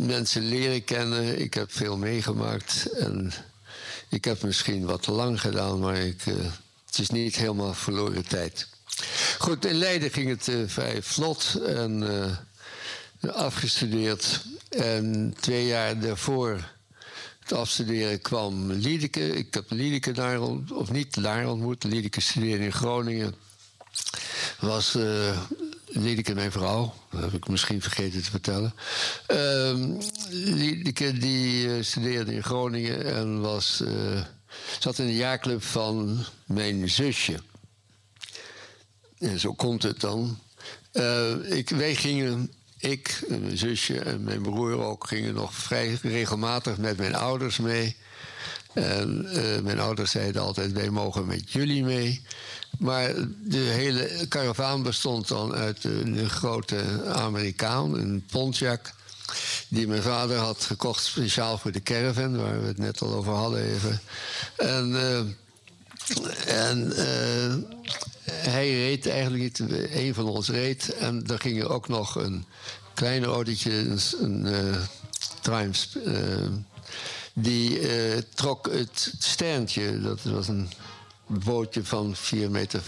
mensen leren kennen. Ik heb veel meegemaakt. En ik heb misschien wat te lang gedaan, maar ik, eh, het is niet helemaal verloren tijd. Goed, in Leiden ging het eh, vrij vlot en eh, afgestudeerd. En twee jaar daarvoor het afstuderen kwam Liedeke. Ik heb Liedeke daar of niet daar ontmoet. Liedeke studeerde in Groningen. Was uh, Liedeke mijn vrouw. Dat heb ik misschien vergeten te vertellen. Uh, Liedeke die uh, studeerde in Groningen en was, uh, zat in de jaarclub van mijn zusje. En zo komt het dan. Uh, ik, wij gingen, ik en mijn zusje en mijn broer ook, gingen nog vrij regelmatig met mijn ouders mee. En mijn ouders zeiden altijd: wij mogen met jullie mee. Maar de hele karavaan bestond dan uit een, grote Amerikaan, een Pontiac. Die mijn vader had gekocht speciaal voor de caravan, waar we het net al over hadden even. En, uh, en uh, hij reed eigenlijk niet, een van ons reed. En er ging er ook nog een klein autootje, een, een uh, Triumph die trok het steentje. Dat was een bootje van 4,25 meter.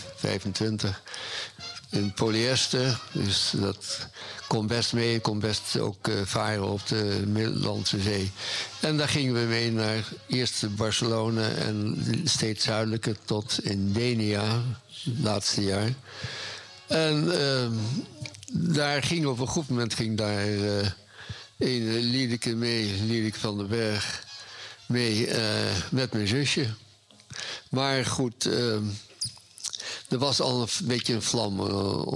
In polyester. Dus dat kon best mee. Kon best ook uh, varen op de Middellandse Zee. En daar gingen we mee naar eerst Barcelona en steeds zuidelijker tot Indenia. Het laatste jaar. En uh, daar ging op een goed moment ging daar uh, een Liedeke mee, Liedeke van den Berg mee uh, met mijn zusje. Maar goed, uh, er was al een beetje een vlam uh,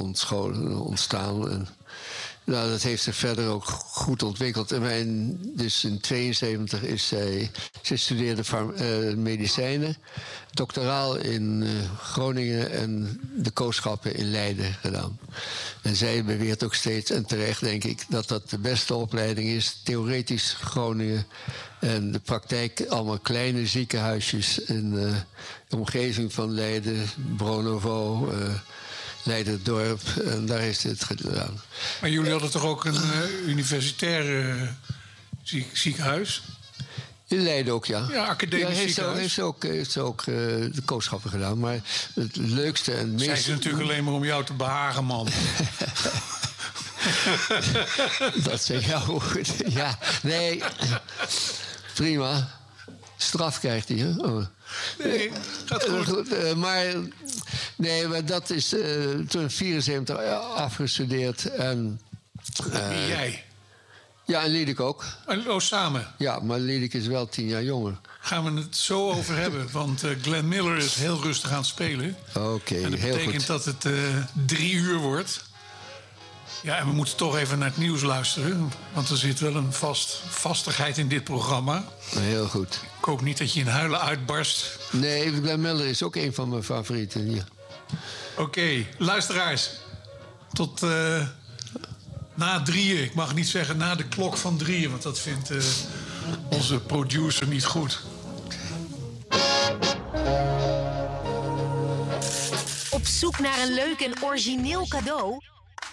ontstaan. En, nou, dat heeft zich verder ook goed ontwikkeld. En dus in 72 is zij... Ze studeerde medicijnen. Doctoraal in Groningen en de kooschappen in Leiden gedaan. En zij beweert ook steeds, en terecht denk ik... dat dat de beste opleiding is. Theoretisch Groningen... En de praktijk, allemaal kleine ziekenhuisjes in uh, de omgeving van Leiden, Bronovo, uh, Leiderdorp. En daar is dit gedaan. Maar jullie hadden toch ook een uh, universitair ziek, ziekenhuis? In Leiden ook, ja. Ja, academisch ja, heeft ziekenhuis. Ze, heeft ze ook, heeft ook de kooschappen gedaan. Maar het leukste en het meest... Zijn ze natuurlijk alleen maar om jou te behagen, man. dat zeg je goed. Ja, nee. Prima. Straf krijgt hij, hè? Oh. Nee, gaat goed. maar, nee, maar dat is uh, toen 74 afgestudeerd. En, uh, Wie jij? Ja, en Liedek ook. En- Oh, samen. Ja, maar Liedek is wel tien jaar jonger. Gaan we het zo over hebben. Want eh, Glenn Miller is heel rustig aan het spelen. Oké, En dat heel betekent goed. dat het eh, drie uur wordt. Ja, en we moeten toch even naar het nieuws luisteren. Want er zit wel een vast, vastigheid in dit programma. Heel goed. Ik hoop niet dat je in huilen uitbarst. Nee, Glenn Miller is ook een van mijn favorieten. Ja. Oké, luisteraars. Tot eh, na drieën. Ik mag niet zeggen na de klok van drieën. Want dat vindt eh, onze producer niet goed. Op zoek naar een leuk en origineel cadeau?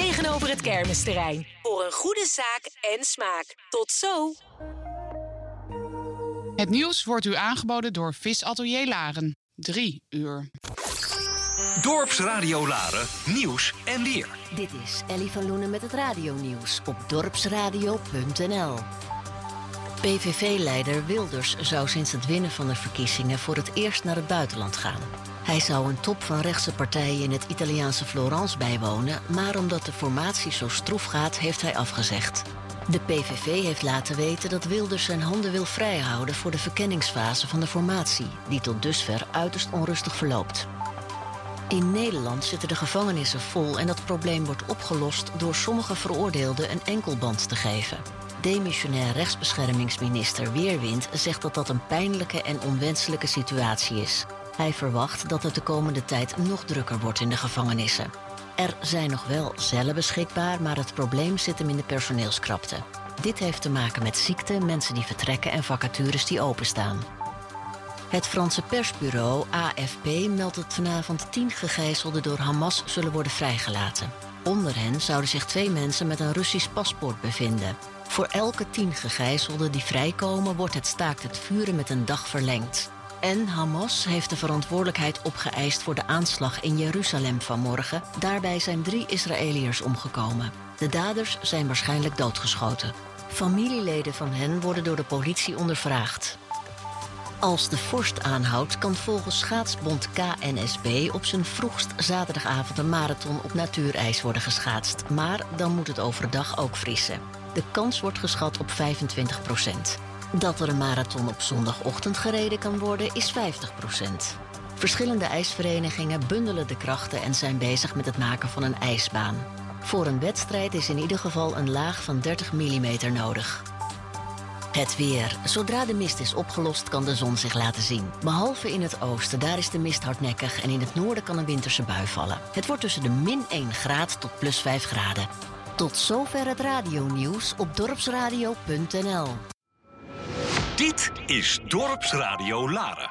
Tegenover het kermisterrein. Voor een goede zaak en smaak. Tot zo! Het nieuws wordt u aangeboden door Visatelier Laren. 3 uur. Dorpsradio Laren, nieuws en weer. Dit is Ellie van Loenen met het radionieuws op dorpsradio.nl. PVV-leider Wilders zou sinds het winnen van de verkiezingen voor het eerst naar het buitenland gaan. Hij zou een top van rechtse partijen in het Italiaanse Florence bijwonen, maar omdat de formatie zo stroef gaat, heeft hij afgezegd. De PVV heeft laten weten dat Wilders zijn handen wil vrijhouden voor de verkenningsfase van de formatie, die tot dusver uiterst onrustig verloopt. In Nederland zitten de gevangenissen vol en dat probleem wordt opgelost door sommige veroordeelden een enkelband te geven. Demissionair rechtsbeschermingsminister Weerwind zegt dat dat een pijnlijke en onwenselijke situatie is. Hij verwacht dat het de komende tijd nog drukker wordt in de gevangenissen. Er zijn nog wel cellen beschikbaar, maar het probleem zit hem in de personeelskrapte. Dit heeft te maken met ziekte, mensen die vertrekken en vacatures die openstaan. Het Franse persbureau AFP meldt dat vanavond tien gegijzelden door Hamas zullen worden vrijgelaten. Onder hen zouden zich twee mensen met een Russisch paspoort bevinden. Voor elke tien gegijzelden die vrijkomen wordt het staakt het vuren met een dag verlengd. En Hamas heeft de verantwoordelijkheid opgeëist voor de aanslag in Jeruzalem vanmorgen. Daarbij zijn drie Israëliërs omgekomen. De daders zijn waarschijnlijk doodgeschoten. Familieleden van hen worden door de politie ondervraagd. Als de vorst aanhoudt, kan volgens schaatsbond KNSB op zijn vroegst zaterdagavond een marathon op natuurijs worden geschaatst. Maar dan moet het overdag ook vriezen. De kans wordt geschat op 25 Dat er een marathon op zondagochtend gereden kan worden, is 50% Verschillende ijsverenigingen bundelen de krachten en zijn bezig met het maken van een ijsbaan. Voor een wedstrijd is in ieder geval een laag van 30 mm nodig. Het weer. Zodra de mist is opgelost, kan de zon zich laten zien. Behalve in het oosten, daar is de mist hardnekkig en in het noorden kan een winterse bui vallen. Het wordt tussen de min 1 graad tot plus 5 graden. Tot zover het radionieuws op dorpsradio.nl. Dit is Dorpsradio Laren.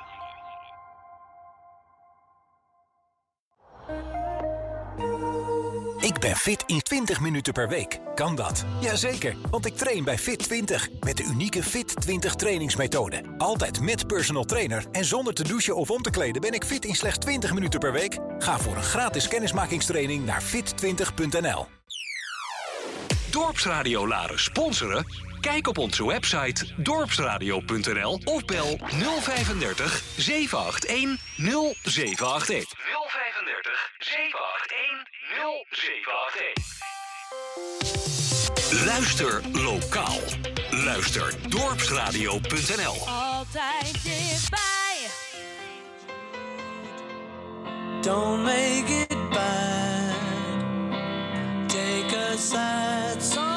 Ik ben fit in 20 minuten per week. Kan dat? Jazeker, want ik train bij Fit 20 met de unieke Fit 20 trainingsmethode. Altijd met personal trainer en zonder te douchen of om te kleden ben ik fit in slechts 20 minuten per week. Ga voor een gratis kennismakingstraining naar fit20.nl. Dorpsradio Laren sponsoren? Kijk op onze website dorpsradio.nl of bel 035 781 0781. 035 781 0781. Luister lokaal. Luister dorpsradio.nl. Altijd dichtbij. Don't make it bad. Take a sad song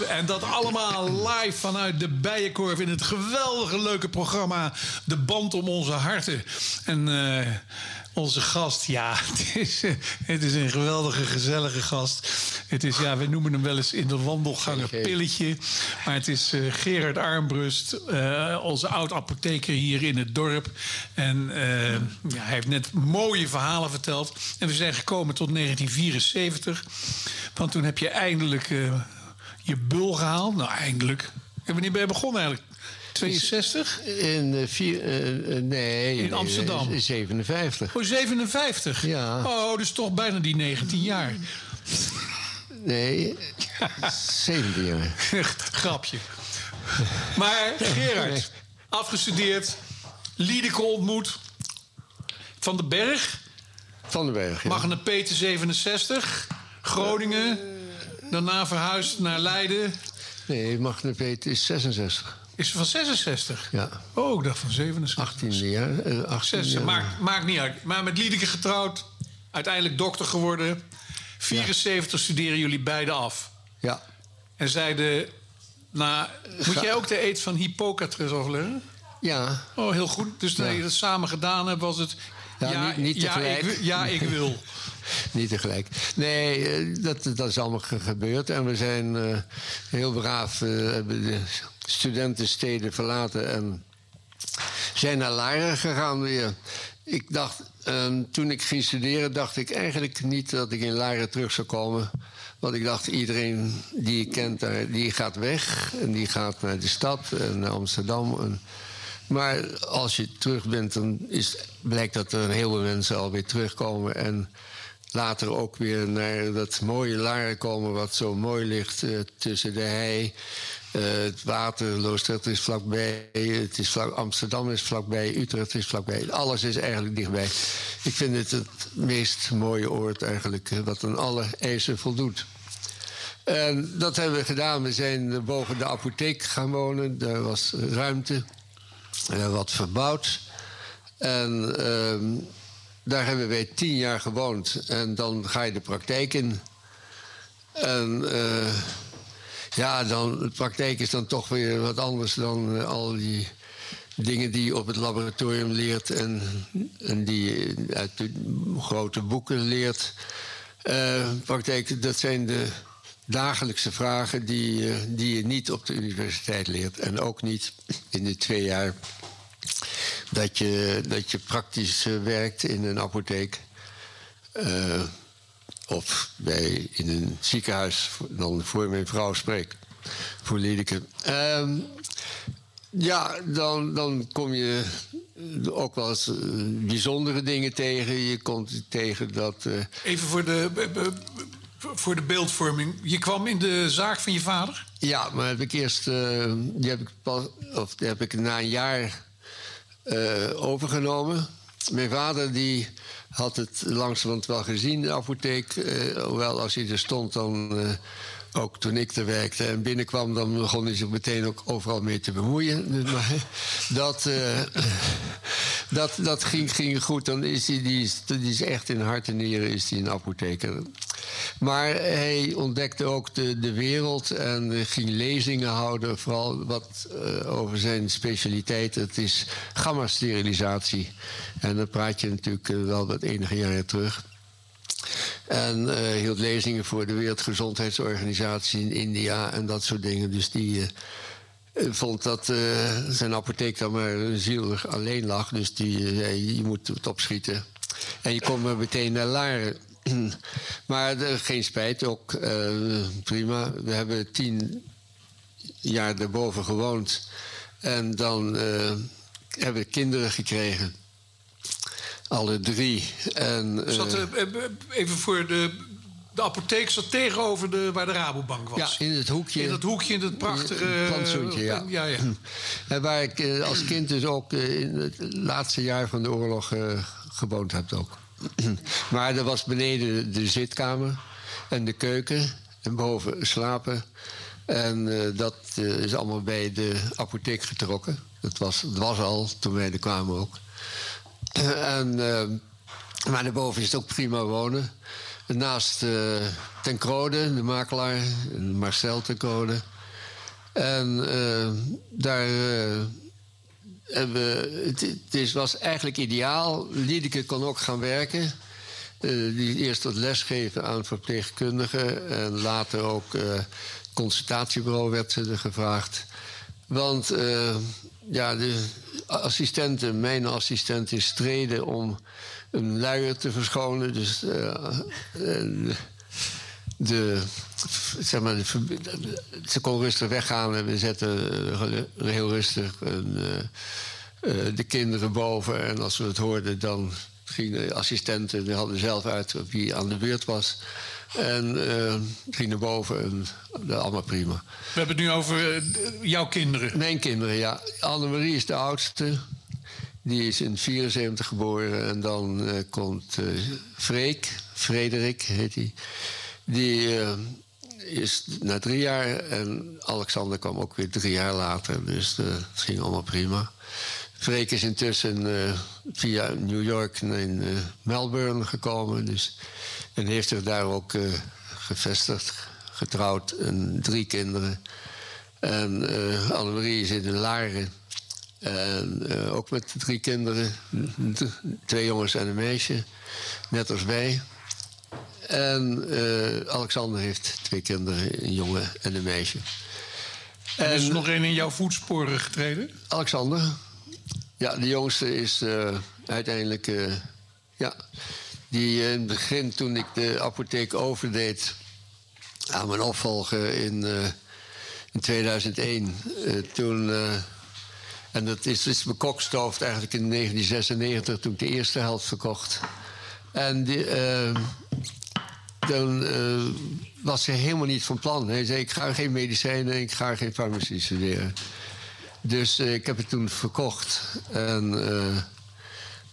En dat allemaal live vanuit de Bijenkorf in het geweldige leuke programma De Band om onze harten. En eh, onze gast, ja, het is, het is een geweldige, gezellige gast. Het is, ja, we noemen hem wel eens in de wandelganger Pilletje. Maar het is eh, Gerard Armbrust, eh, onze oud-apotheker hier in het dorp. En ja, hij heeft net mooie verhalen verteld. En we zijn gekomen tot 1974. Want toen heb je eindelijk je bul gehaald. Nou, eindelijk. En wanneer ben je begonnen eigenlijk? 62? In, eh, vier, eh, nee, In Amsterdam. eh, 57. Oh, 57? Ja. Oh, dus toch bijna die 19 jaar. Nee, 17 jaar. Grapje. Maar Gerard, afgestudeerd, Liedeke ontmoet. Van den Berg, Van den Berg, ja. Magna Peter 67, Groningen. Daarna verhuisd naar Leiden. Nee, Magna Peter is 66. Is van 66? Ja. Oh, ik dacht van 67. 18 jaar. eh, 18 Zes, jaar. maakt, maakt niet uit. Maar met Liedeke getrouwd, uiteindelijk dokter geworden. 74 studeren jullie beiden af. Ja. En zeiden, nou, moet Ga- jij ook de eet van Hippocrates overleggen? Ja. Oh, heel goed. Dus toen Ja. je dat samen gedaan hebt, was het... Ja, niet- niet ja, tegelijk. ik, ja, ik wil. Niet tegelijk. Nee, eh, dat, dat is allemaal ge- gebeurd. En we zijn eh, heel braaf eh, hebben de studentensteden verlaten en zijn naar Laren gegaan weer. Ik dacht, ehm, toen ik ging studeren, dacht ik eigenlijk niet dat ik in Laren terug zou komen. Want ik dacht, iedereen die je kent die gaat weg. En die gaat naar de stad en naar Amsterdam. En, maar als je terug bent, dan is, blijkt dat er heel veel mensen alweer terugkomen. En later ook weer naar dat mooie Laren komen, wat zo mooi ligt eh, tussen de hei. Eh, het water, Loosdrecht is vlakbij, het is vlak, Amsterdam is vlakbij, Utrecht is vlakbij. Alles is eigenlijk dichtbij. Ik vind het het meest mooie oord eigenlijk, eh, wat aan alle eisen voldoet. En dat hebben we gedaan. We zijn boven de apotheek gaan wonen. Daar was ruimte. Wat verbouwd. En ehm, daar hebben wij tien jaar gewoond. En dan ga je de praktijk in. En eh, ja, dan, de praktijk is dan toch weer wat anders dan eh, al die dingen die je op het laboratorium leert en, en die je uit de grote boeken leert. Eh, praktijk, dat zijn de dagelijkse vragen die, eh, die je niet op de universiteit leert. En ook niet in de twee jaar dat je, dat je praktisch eh, werkt in een apotheek. Eh, of bij, in een ziekenhuis, dan voor mijn vrouw spreek. Voor Liedeke. Ehm, ja, dan, dan kom je ook wel eens bijzondere dingen tegen. Je komt tegen dat... Even voor de, voor de beeldvorming. Je kwam in de zaak van je vader? Ja, maar heb ik eerst, eh, die heb ik pas, of die heb ik na een jaar eh, overgenomen. Mijn vader die had het langzamerhand wel gezien, de apotheek. eh, hoewel als hij er stond, dan ook toen ik er werkte en binnenkwam, dan begon hij zich meteen ook overal mee te bemoeien. Dus, dat, eh, dat, dat ging, ging goed. Dan is hij, die, is, die is echt in hart en nieren is een apotheker. Maar hij ontdekte ook de, de wereld en ging lezingen houden, vooral wat eh, over zijn specialiteit. Het is gamma-sterilisatie. En dan praat je natuurlijk eh, wel wat enige jaren terug. En eh, hield lezingen voor de Wereldgezondheidsorganisatie in India en dat soort dingen. Dus die eh, eh, vond dat zijn apotheek dan maar zielig alleen lag. Dus die zei, je moet het opschieten. En je komt meteen naar Laren. maar geen spijt, ook prima. We hebben tien jaar daarboven gewoond. En dan hebben we kinderen gekregen. Alle drie. En, eh, Zat, eh, eh, even voor de, de apotheek zat tegenover de, waar de Rabobank was. Ja, in het hoekje. In dat hoekje, in het prachtige... Plantsoentje, ja. ja, ja. En waar ik eh, als kind dus ook eh, in het laatste jaar van de oorlog eh, gewoond heb ook. maar er was beneden de zitkamer en de keuken en boven slapen. En eh, dat eh, is allemaal bij de apotheek getrokken. Dat was, het was al toen wij er kwamen ook. En, eh, maar daarboven is het ook prima wonen. Naast eh Ten Crode, de makelaar, Marcel Ten Crode. En eh, daar eh, het, was eigenlijk ideaal. Liedeke kon ook gaan werken. Eh, die eerst wat lesgeven aan verpleegkundigen. En later ook eh, consultatiebureau werd ze er gevraagd. Want eh, ja, de assistenten, mijn assistenten streden om een luier te verschonen. Dus eh, eh, de, zeg maar, de ze kon rustig weggaan en we zetten eh, heel rustig een, de kinderen boven. En als we het hoorden, dan gingen de assistenten, die hadden zelf uit wie aan de beurt was. En eh gingen boven en dat allemaal prima. We hebben het nu over eh, jouw kinderen. Mijn kinderen, ja. Annemarie is de oudste. Die is in 74 geboren. En dan eh, komt Freek, Frederik heet hij. Die eh, is na drie jaar. En Alexander kwam ook weer drie jaar later. Dus het ging allemaal prima. Freek is intussen eh, via New York naar eh, Melbourne gekomen. Dus, en heeft zich daar ook eh, gevestigd, getrouwd en drie kinderen. En Annemarie zit in Laren. En ook met drie kinderen. Twee jongens en een meisje. Net als wij. En Alexander heeft twee kinderen, een jongen en een meisje. En is er nog één in jouw voetsporen getreden? Alexander. Ja, de jongste is eh, uiteindelijk... eh, ja, die eh, in het begin, toen ik de apotheek overdeed... aan mijn opvolger in, in 2001... eh, toen... en dat is, is bekokstoofd eigenlijk in 1996... toen ik de eerste helft verkocht. En die, eh, was hij helemaal niet van plan. Hij zei, ik ga geen medicijnen, ik ga geen farmacie studeren. Dus eh, ik heb het toen verkocht. En eh,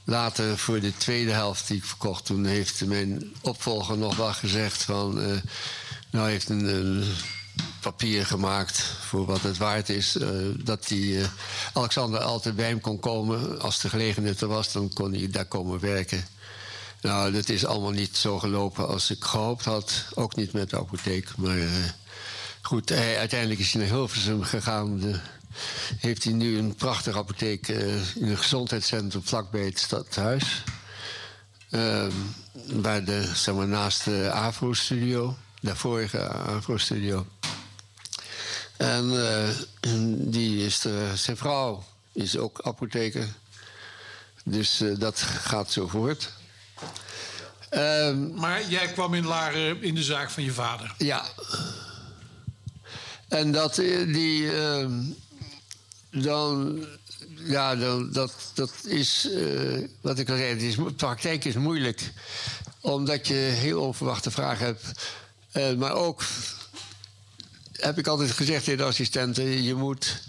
later voor de tweede helft die ik verkocht... toen heeft mijn opvolger nog wel gezegd van... eh, nou, heeft een, papier gemaakt voor wat het waard is. eh, dat die, Alexander altijd bij hem kon komen. Als de gelegenheid er was, dan kon hij daar komen werken. Nou, dat is allemaal niet zo gelopen als ik gehoopt had. Ook niet met de apotheek. Maar goed, uiteindelijk is hij naar Hilversum gegaan. De, heeft hij nu een prachtige apotheek eh, in een gezondheidscentrum vlakbij het stadhuis. Ehm, waar de, zeg maar, naast de Afro-studio, de vorige Afro-studio. En eh, die is de, zijn vrouw is ook apotheker. Dus eh, dat gaat zo voort. Ehm, Maar jij kwam in Laren in de zaak van je vader. ja. En dat die. ehm, dan. Ja, dan, dat, dat is. eh, wat ik al zei, is, praktijk is moeilijk. Omdat je heel onverwachte vragen hebt. Eh, maar ook. Heb ik altijd gezegd tegen de assistenten. Je moet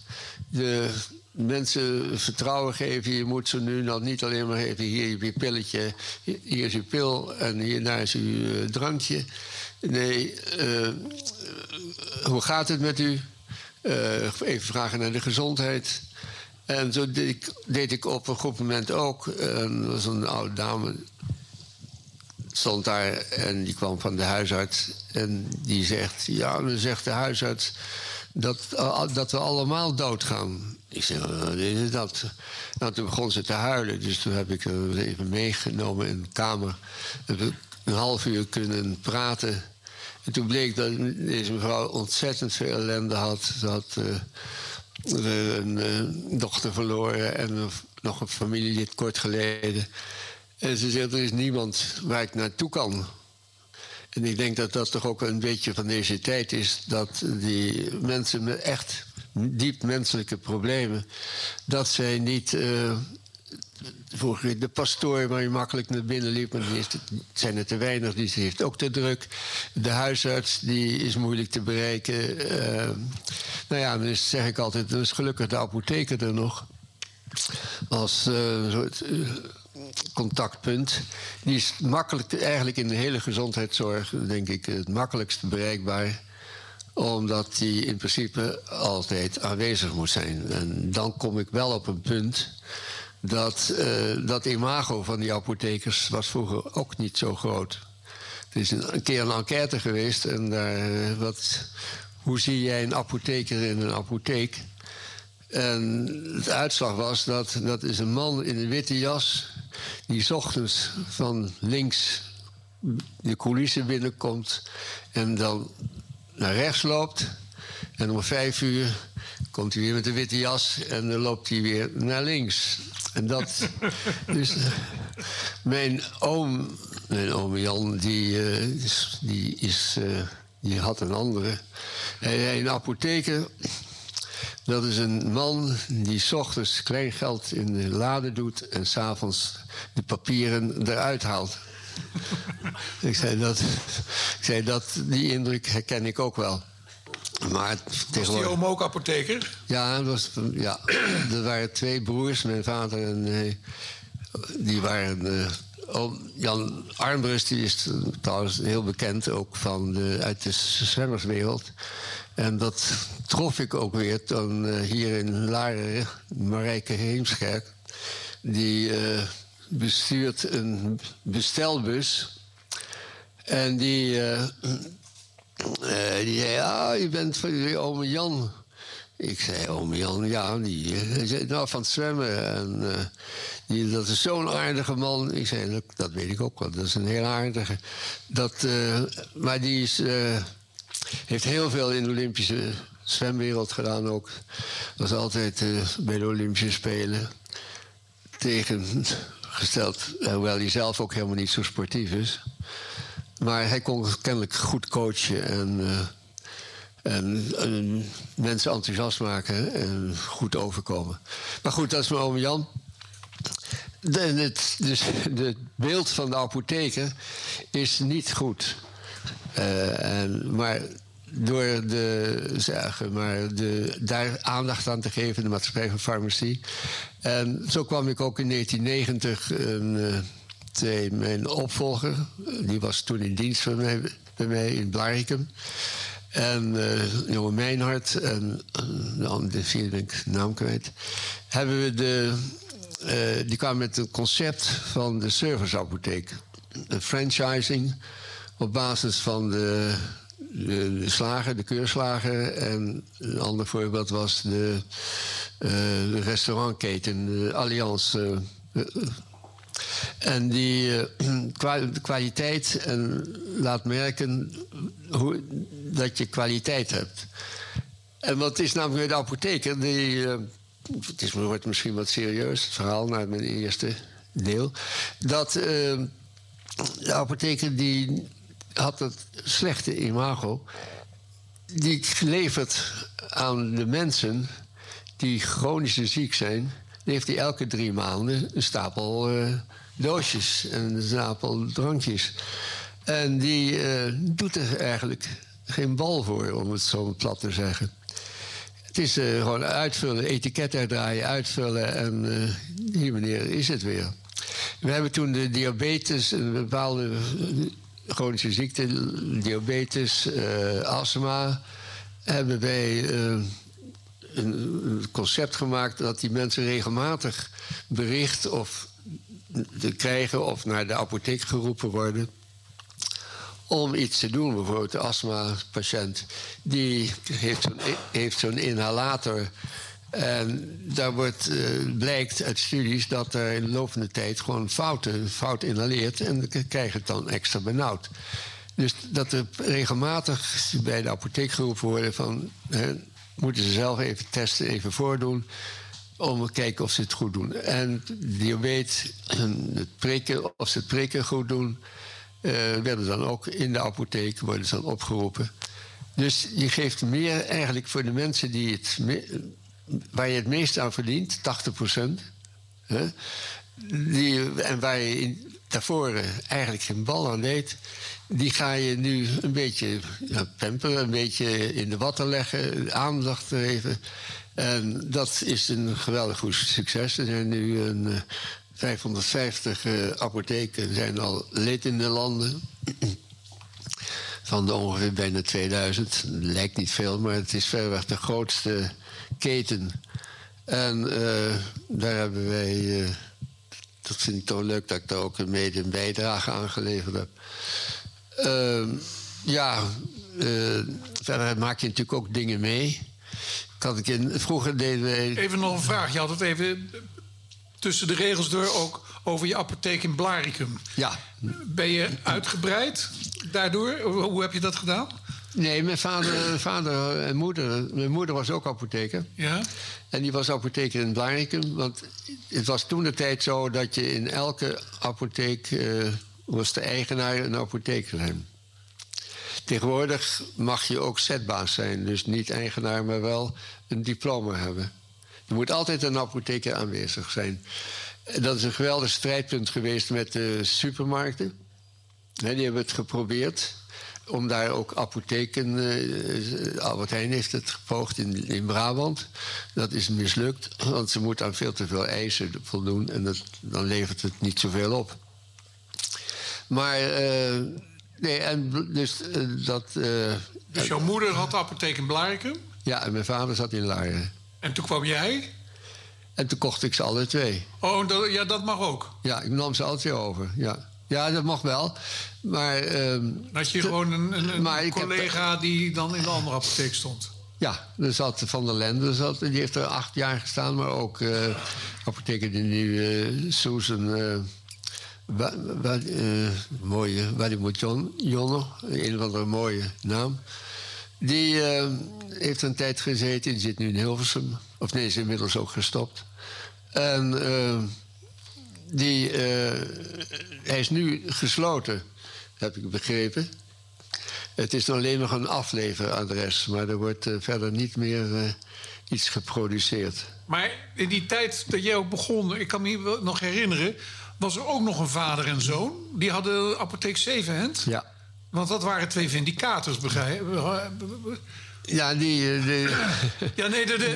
de mensen vertrouwen geven. Je moet ze nu nog niet alleen maar geven. Hier je pilletje. Hier is uw pil. En hierna is uw eh, drankje. Nee, hoe gaat het met u? Eh, even vragen naar de gezondheid. En zo deed ik, deed ik op een goed moment ook. En er was een oude dame, stond daar en die kwam van de huisarts. En die zegt, ja, dan zegt de huisarts dat, eh, dat we allemaal doodgaan. Ik zeg, wat is dat? Nou, toen begon ze te huilen. Dus toen heb ik haar even meegenomen in de kamer. Heb een half uur kunnen praten. En toen bleek dat deze mevrouw ontzettend veel ellende had. Ze had eh, een eh, dochter verloren en nog een familielid kort geleden. En ze zegt, er is niemand waar ik naartoe kan. En ik denk dat dat toch ook een beetje van deze tijd is... dat die mensen met echt diep menselijke problemen... dat zij niet... Vroeger de pastoor waar je makkelijk naar binnen liep, maar die is, zijn er te weinig, die heeft ook te druk. De huisarts die is moeilijk te bereiken. Eh, nou ja, is, zeg ik altijd, dan is gelukkig de apotheker er nog. Als eh, soort eh, contactpunt. Die is makkelijk, eigenlijk in de hele gezondheidszorg, denk ik, het makkelijkst bereikbaar omdat die in principe altijd aanwezig moet zijn. En dan kom ik wel op een punt dat eh, dat imago van die apothekers was vroeger ook niet zo groot. Er is een, keer een enquête geweest en eh, wat, hoe zie jij een apotheker in een apotheek? En de uitslag was dat dat is een man in een witte jas die ochtends van links de coulissen binnenkomt en dan naar rechts loopt. En om vijf uur komt hij weer met de witte jas en dan loopt hij weer naar links. En dat. dus mijn oom, mijn oom Jan, die, eh, die, is, eh, die had een andere. Hij een apotheker. Dat is een man die 's ochtends kleingeld in de lade doet en s'avonds de papieren eruit haalt. ik, zei dat, ik zei dat, die indruk herken ik ook wel. Maar Was die oom ook apotheker? Ja, dat was, ja, er waren twee broers, mijn vader en eh, die waren. eh, oom Jan Armbrust die is trouwens heel bekend, ook van de, uit de zwemmerswereld. En dat trof ik ook weer toen eh, hier in Laren, Marijke Heemskerk. Die bestuurt een bestelbus. En die, eh, die zei, ja, je bent van ome Jan. Ik zei, ome Jan, ja, die eh, nou, van het zwemmen. En, eh, die, dat is zo'n aardige man. Ik zei, dat, dat weet ik ook wel, dat is een heel aardige. Dat, maar die is, heeft heel veel in de Olympische zwemwereld gedaan ook. Was altijd bij de Olympische Spelen tegengesteld. Hoewel hij zelf ook helemaal niet zo sportief is. Maar hij kon kennelijk goed coachen en, eh, en, en mensen enthousiast maken en goed overkomen. Maar goed, dat is mijn oom Jan. Het, dus het beeld van de apotheker is niet goed. Eh, en, maar door de, zeggen, maar de, daar aandacht aan te geven, de maatschappij van farmacie. En zo kwam ik ook in 1990 een, eh, mijn opvolger, die was toen in dienst bij mij, in Blaricum. En eh jonge Meinhard en eh, de vierde ben ik naam kwijt. Hebben we de, eh, die kwamen met een concept van de serviceapotheek. Een franchising op basis van de, de, de slager, de keurslager. En een ander voorbeeld was de, de restaurantketen, de Allianz. En die eh, kwaliteit en laat merken hoe, dat je kwaliteit hebt. En wat is namelijk de apotheker? Die, eh, het is, wordt misschien wat serieus, het verhaal naar mijn eerste deel. Dat eh, de apotheker die had het slechte imago. Die levert aan de mensen die chronisch ziek zijn... heeft hij elke drie maanden een stapel eh, doosjes en een stapel drankjes. En die eh, doet er eigenlijk geen bal voor, om het zo plat te zeggen. Het is eh, gewoon uitvullen, etiket uitdraaien, uitvullen en hier meneer is het weer. We hebben toen de diabetes, een bepaalde chronische ziekte, diabetes, astma, hebben wij een, concept gemaakt dat die mensen regelmatig bericht of krijgen of naar de apotheek geroepen worden om iets te doen. Bijvoorbeeld de astma-patiënt, die heeft zo'n inhalator. En daar wordt, eh, blijkt uit studies dat er in de loop van de tijd gewoon fouten, fout inhaleert en dan krijg je het dan extra benauwd. Dus dat er regelmatig bij de apotheek geroepen worden van moeten ze zelf even testen, even voordoen om te kijken of ze het goed doen. En diabetes, het prikken, of ze het prikken goed doen, eh, werden dan ook in de apotheek worden ze dan opgeroepen. Dus je geeft meer eigenlijk voor de mensen die het waar je het meest aan verdient, 80 procent. Die, en waar je daarvoor eigenlijk geen bal aan deed, die ga je nu een beetje ja, een beetje in de watten leggen, aandacht geven. En dat is een geweldig goed succes. Er zijn nu een, eh, 550 eh, apotheken zijn al lid in de landen. Van de ongeveer bijna 2000. Lijkt niet veel, maar het is verreweg de grootste keten. En eh, daar hebben wij. eh, dat vind ik toch leuk dat ik daar ook een mede bijdrage aan geleverd heb. Ehm, ja, eh, verder maak je natuurlijk ook dingen mee. Kan ik in, vroeger deden wij. Even nog een vraag. Je had het even tussen de regels door ook over je apotheek in Blaricum. Ja. Ben je uitgebreid daardoor? Hoe hoe heb je dat gedaan? Nee, mijn vader, vader en moeder. Mijn moeder was ook apotheker. Ja. En die was apotheker in Blaricum. Want het was toen de tijd zo dat je in elke apotheek. eh, was de eigenaar een apotheker zijn. Tegenwoordig mag je ook zetbaas zijn. Dus niet eigenaar, maar wel een diploma hebben. Er moet altijd een apotheker aanwezig zijn. Dat is een geweldig strijdpunt geweest met de supermarkten. Die hebben het geprobeerd om daar ook apotheken. eh, Albert Heijn heeft het gepoogd in, in Brabant. Dat is mislukt, want ze moeten aan veel te veel eisen voldoen en dat, dan levert het niet zoveel op. Maar, eh, nee, en dus eh, dat. eh, Dus jouw moeder had de apotheek in Blaricum. ja, en mijn vader zat in Laren. En toen kwam jij. En toen kocht ik ze alle twee. Oh, dat, ja, dat mag ook. Ja, ik nam ze alle twee over. Ja, ja dat mag wel. Maar. ehm, had je gewoon een, een, een heb- collega die dan in de andere apotheek stond. Ja, er zat Van der Lende, zat, die heeft er acht jaar gestaan. Maar ook eh apotheker die nu eh Susan... eh wa, wa, eh, mooie, Jon, Jonno, een of andere mooie naam. Die eh, heeft een tijd gezeten, die zit nu in Hilversum. Of nee, is inmiddels ook gestopt. En eh, die, hij is nu gesloten, heb ik begrepen. Het is alleen nog een afleveradres, maar er wordt verder niet meer iets geproduceerd. Maar in die tijd dat jij ook begon, ik kan me nog herinneren, was er ook nog een vader en zoon. Die hadden apotheek Zevenhand. Ja. Want dat waren twee vindicators, begrijp Ja, die. eh, die- Ja, nee, dat, dat-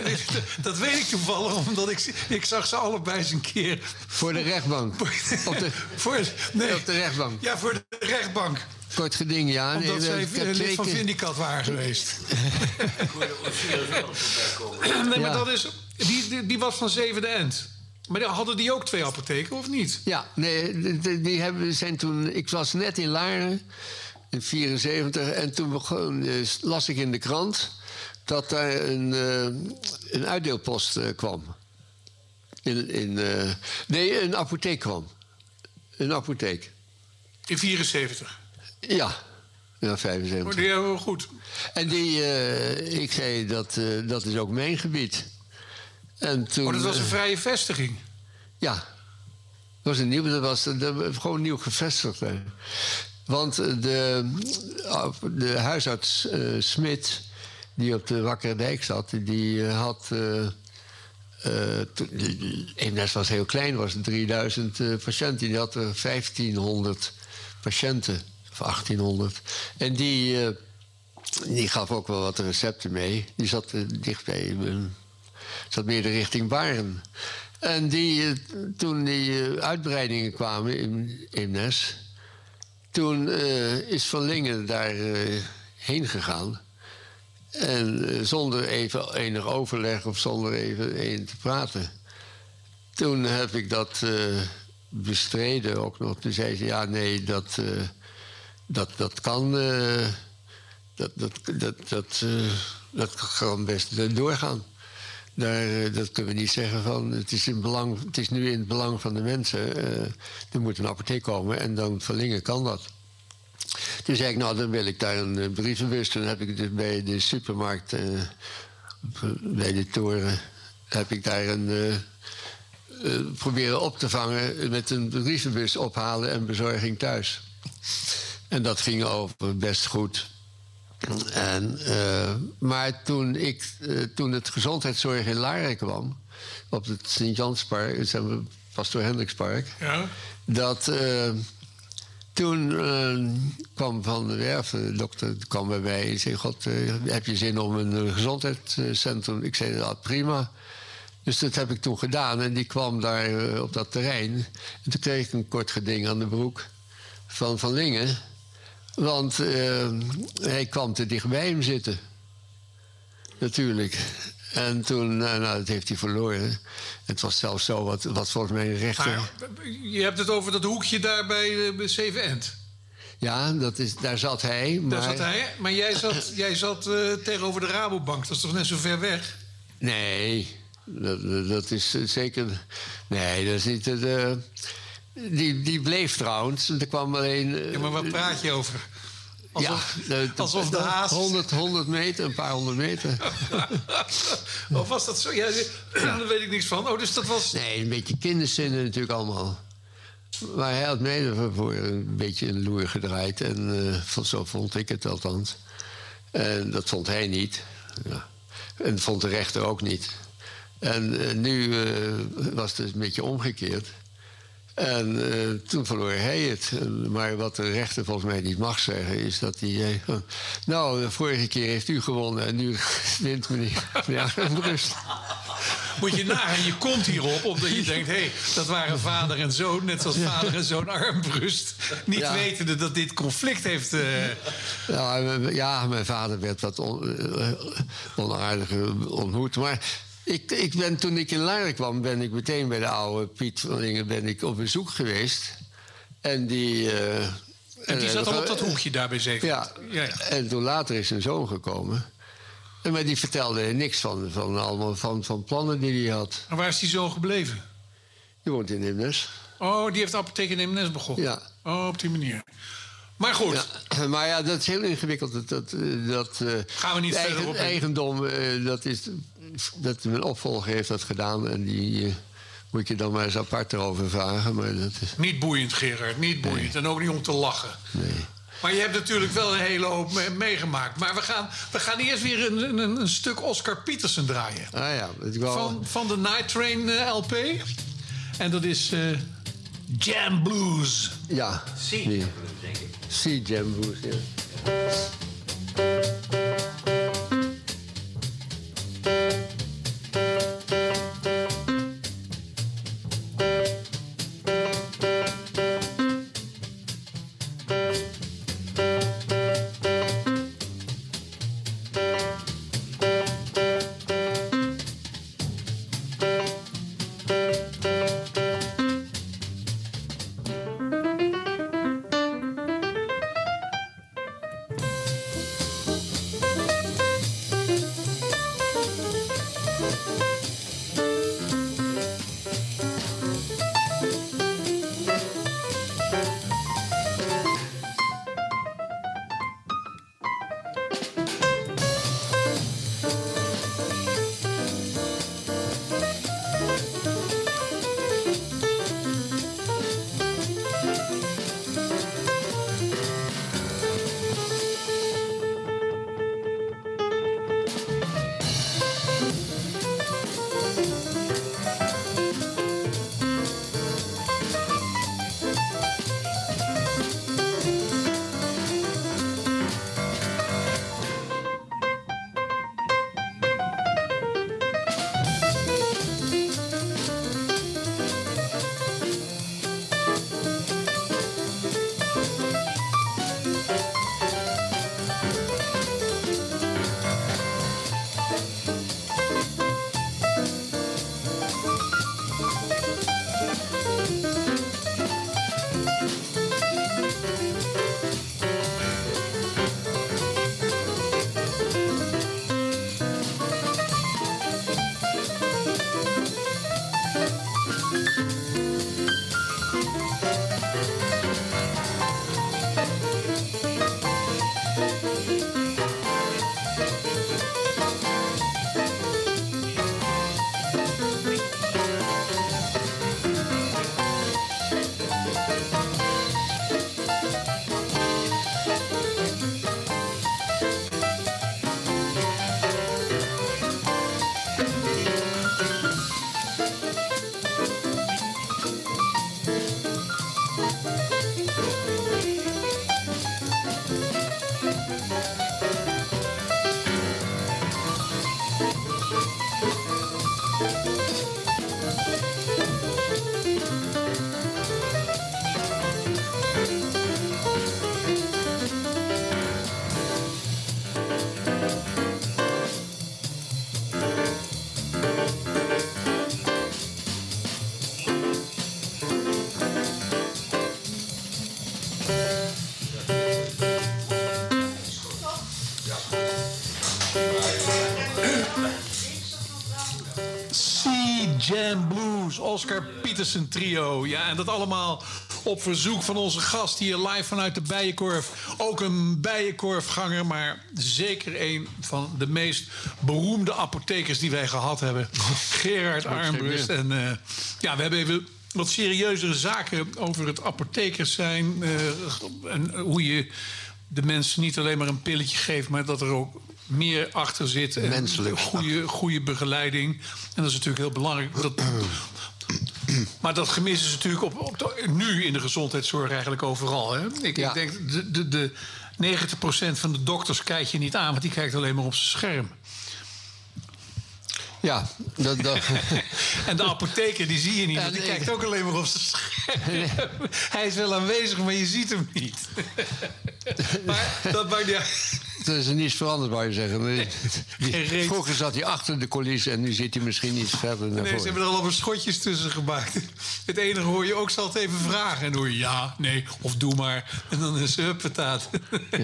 dat weet ik toevallig, omdat ik, ik zag ze allebei eens een keer. Voor de rechtbank. Op de, voor, nee, op de rechtbank. Ja, voor de rechtbank. Kort geding, ja. Omdat Nee, zij eh, twee lid van keer- Vindicat waren geweest. nee, maar Ja. dat is, die, die, die was van Zevende End. Maar hadden die ook twee apotheken, of niet? Ja, nee, die- hebben, zijn toen... Ik was net in Laren, in 74... en toen begon, eh, las ik in de krant... dat daar een, eh, een uitdeelpost eh, kwam. In, in, eh, nee, een apotheek kwam. Een apotheek. In 74. Ja, ja Oh, 75. die hebben we goed. En die, ik zei, dat, dat is ook mijn gebied. En toen, Oh, dat was een eh, vrije vestiging. ja, dat was een nieuw, dat was dat gewoon nieuw gevestigd. hè. Want eh, de, eh, de huisarts eh, Smit, die op de Wakkerdijk zat, die had. die- die- Eemnes was heel klein, was 3000 eh, patiënten. Die had er 1500 patiënten, of 1800. En die, die gaf ook wel wat recepten mee. Die zat eh, dichtbij, eh, zat meer de richting Baren. En die, eh, toen die eh, uitbreidingen kwamen in Eemnes... toen eh, is Van Lingen daar eh, heen gegaan. En zonder even enig overleg of zonder even een te praten. Toen heb ik dat bestreden ook nog. Toen zei ze, ja, nee, dat, dat, dat kan... dat, dat, dat, dat, dat kan best doorgaan. Eh, dat kunnen we niet zeggen van het is, in belang, het is nu in het belang van de mensen. eh, er moet een apotheek komen en dan verlingen kan dat. Toen zei ik, nou dan wil ik daar een eh, brievenbus. Toen heb ik dus bij de supermarkt, bij de toren, heb ik daar een proberen op te vangen met een brievenbus ophalen en bezorging thuis. En dat ging over best goed. En, eh, maar toen, ik, eh, toen het gezondheidszorg in Laren kwam, op het Sint-Janspark, het zeg maar, Pastoor Hendrikspark, Ja. dat eh, toen eh, kwam Van der Werf, de dokter, kwam bij mij en zei: God, eh, heb je zin om een eh, gezondheidscentrum? Ik zei: ja, prima. Dus dat heb ik toen gedaan en die kwam daar eh, op dat terrein. En toen kreeg ik een kort geding aan de broek van Van Lingen. Want eh, hij kwam te dicht bij hem zitten. Natuurlijk. En toen, eh, nou, dat heeft hij verloren. Het was zelfs zo, wat, wat volgens mij een rechter... Maar je hebt het over dat hoekje daar bij, eh, bij Zeven End. Ja, dat is, daar zat hij. Maar... Daar zat hij. Maar jij zat, jij zat eh, tegenover de Rabobank. Dat is toch net zo ver weg? Nee, dat, dat- is eh, zeker... Nee, dat is niet... eh, De, die, die bleef trouwens. Er kwam alleen... eh, Ja, maar waar praat je over? Alsof, ja, de- de- alsof de haas... 100, 100 meter, een paar honderd meter. Of was dat zo? Ja, daar weet ik niks van. Oh, dus dat was... Nee, een beetje kinderzinnen natuurlijk allemaal. Maar hij had mij ervoor voor een beetje een loer gedraaid. En eh, zo vond ik het althans. En dat vond hij niet. Ja. En vond de rechter ook niet. En eh, nu was het een beetje omgekeerd. En eh, toen verloor hij het. Maar wat de rechter volgens mij niet mag zeggen, is dat hij. eh, nou, de vorige keer heeft u gewonnen en nu wint meneer, meneer Armbrust. Moet je nagaan, je komt hierop omdat je denkt... hé, hey, dat waren vader en zoon, net zoals vader en zoon armbrust. Niet Ja. wetende dat dit conflict heeft... eh, Ja, ja, mijn vader werd wat on, onaardig ontmoet. Maar ik, ik ben, toen ik in Laren kwam, ben ik meteen bij de oude Piet van Lingen ben ik op bezoek geweest. En die... eh, en die eh, zat al op dat eh, hoekje daar bij Zeven Ja. Ja, ja. En toen later is zijn zoon gekomen. En maar die vertelde niks van, van, allemaal van, van plannen die hij had. En waar is die zo gebleven? Die woont in Imnes. Oh, die heeft de apotheek in Eemnes begonnen? Ja. Oh, op die manier. Maar goed, Ja, maar ja, dat is heel ingewikkeld. Dat, dat, dat, Gaan we niet eigen- verder op. Eigendom, dat is... Dat mijn opvolger heeft dat gedaan. En die eh, moet je dan maar eens apart erover vragen. Maar dat is... niet boeiend, Gerard. Niet boeiend. En ook niet om te lachen. Nee. Maar je hebt natuurlijk wel een hele hoop me- meegemaakt. Maar we gaan, we gaan eerst weer een, een, een stuk Oscar Peterson draaien. Ah ja, ik wou... Van, van de Night Train eh, LP. En dat is eh, Jam Blues. Ja. Sea Sea Jam Blues, ja. Jam Oscar Peterson Trio. Ja, en dat allemaal op verzoek van onze gast hier live vanuit de Bijenkorf. Ook een Bijenkorfganger, maar zeker een van de meest beroemde apothekers die wij gehad hebben. Gerard Armbrust. En eh, ja, we hebben even wat serieuzere zaken over het apothekers zijn. eh, en hoe je de mensen niet alleen maar een pilletje geeft, maar dat er ook meer achter zit. En Menselijk. Goede, goede begeleiding. En dat is natuurlijk heel belangrijk. Dat, maar dat gemis is natuurlijk op, op de- nu in de gezondheidszorg eigenlijk overal. Hè? Ik, ik denk, de, de, de 90% van de dokters kijkt je niet aan, want die kijkt alleen maar op zijn scherm. Ja, dat, dat, En de apotheker, die zie je niet, Ja, die kijkt ook alleen maar op zijn scherm. Hij is wel aanwezig, maar je ziet hem niet. maar dat maakt niet uit. Er is er niets veranderd, wou je zeggen. Nee. Die- vroeger zat hij achter de coulissen en nu zit hij misschien iets verder naar Nee, ze hebben er al wat schotjes tussen gemaakt. Het enige hoor je ook, zal het even vragen. En hoor je ja, nee, of doe maar. En dan is het pataat.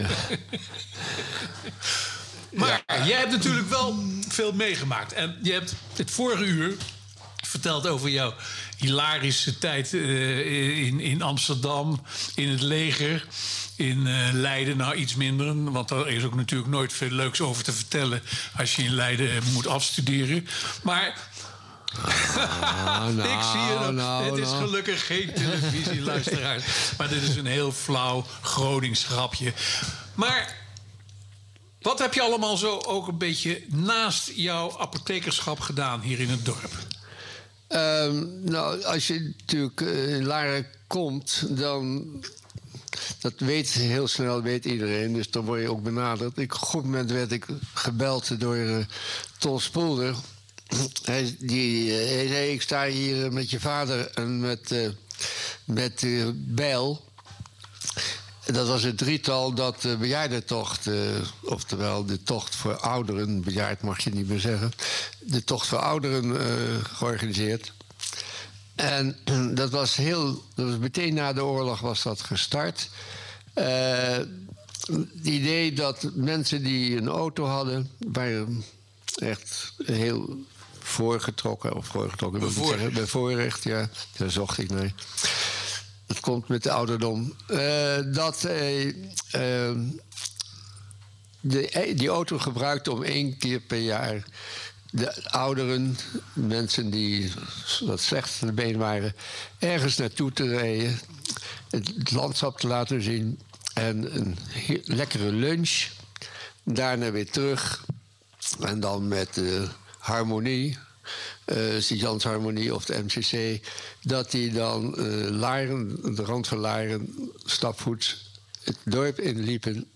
Maar jij hebt natuurlijk wel veel meegemaakt. En je hebt het vorige uur verteld over jouw hilarische tijd eh, in, in Amsterdam, in het leger, in eh, Leiden. Nou, iets minder, want daar is ook natuurlijk nooit veel leuks over te vertellen als je in Leiden eh, moet afstuderen. Maar nou, ik zie je nog. nou, dit is nou. gelukkig geen televisieluisteraars. maar dit is een heel flauw Gronings grapje. Maar wat heb je allemaal zo ook een beetje naast jouw apothekerschap gedaan hier in het dorp? Ehm, nou, als je natuurlijk eh, in Laren komt, dan. Dat weet heel snel weet iedereen, dus dan word je ook benaderd. Ik, op een goed moment werd ik gebeld door eh Ton Spoelder. Hij, die, eh, hij zei: Ik sta hier met je vader en met, eh met eh, Bijl. Dat was het drietal dat de bejaardentocht, oftewel de tocht voor ouderen, bejaard mag je niet meer zeggen, de tocht voor ouderen georganiseerd. En dat was heel, dat was meteen na de oorlog was dat gestart. Eh, het idee dat mensen die een auto hadden, waren echt heel voorgetrokken, of voorgetrokken bevoorrecht, ja, daar zocht ik naar. Dat komt met de ouderdom. Eh, dat eh, de, die auto gebruikt om één keer per jaar de ouderen, mensen die wat slecht de been waren, ergens naartoe te rijden, het landschap te laten zien en een lekkere lunch. Daarna weer terug en dan met de harmonie, Sint-Jans Harmonie of de MCC, dat die dan eh Laren, de rand van Laren, stapvoets het dorp inliepen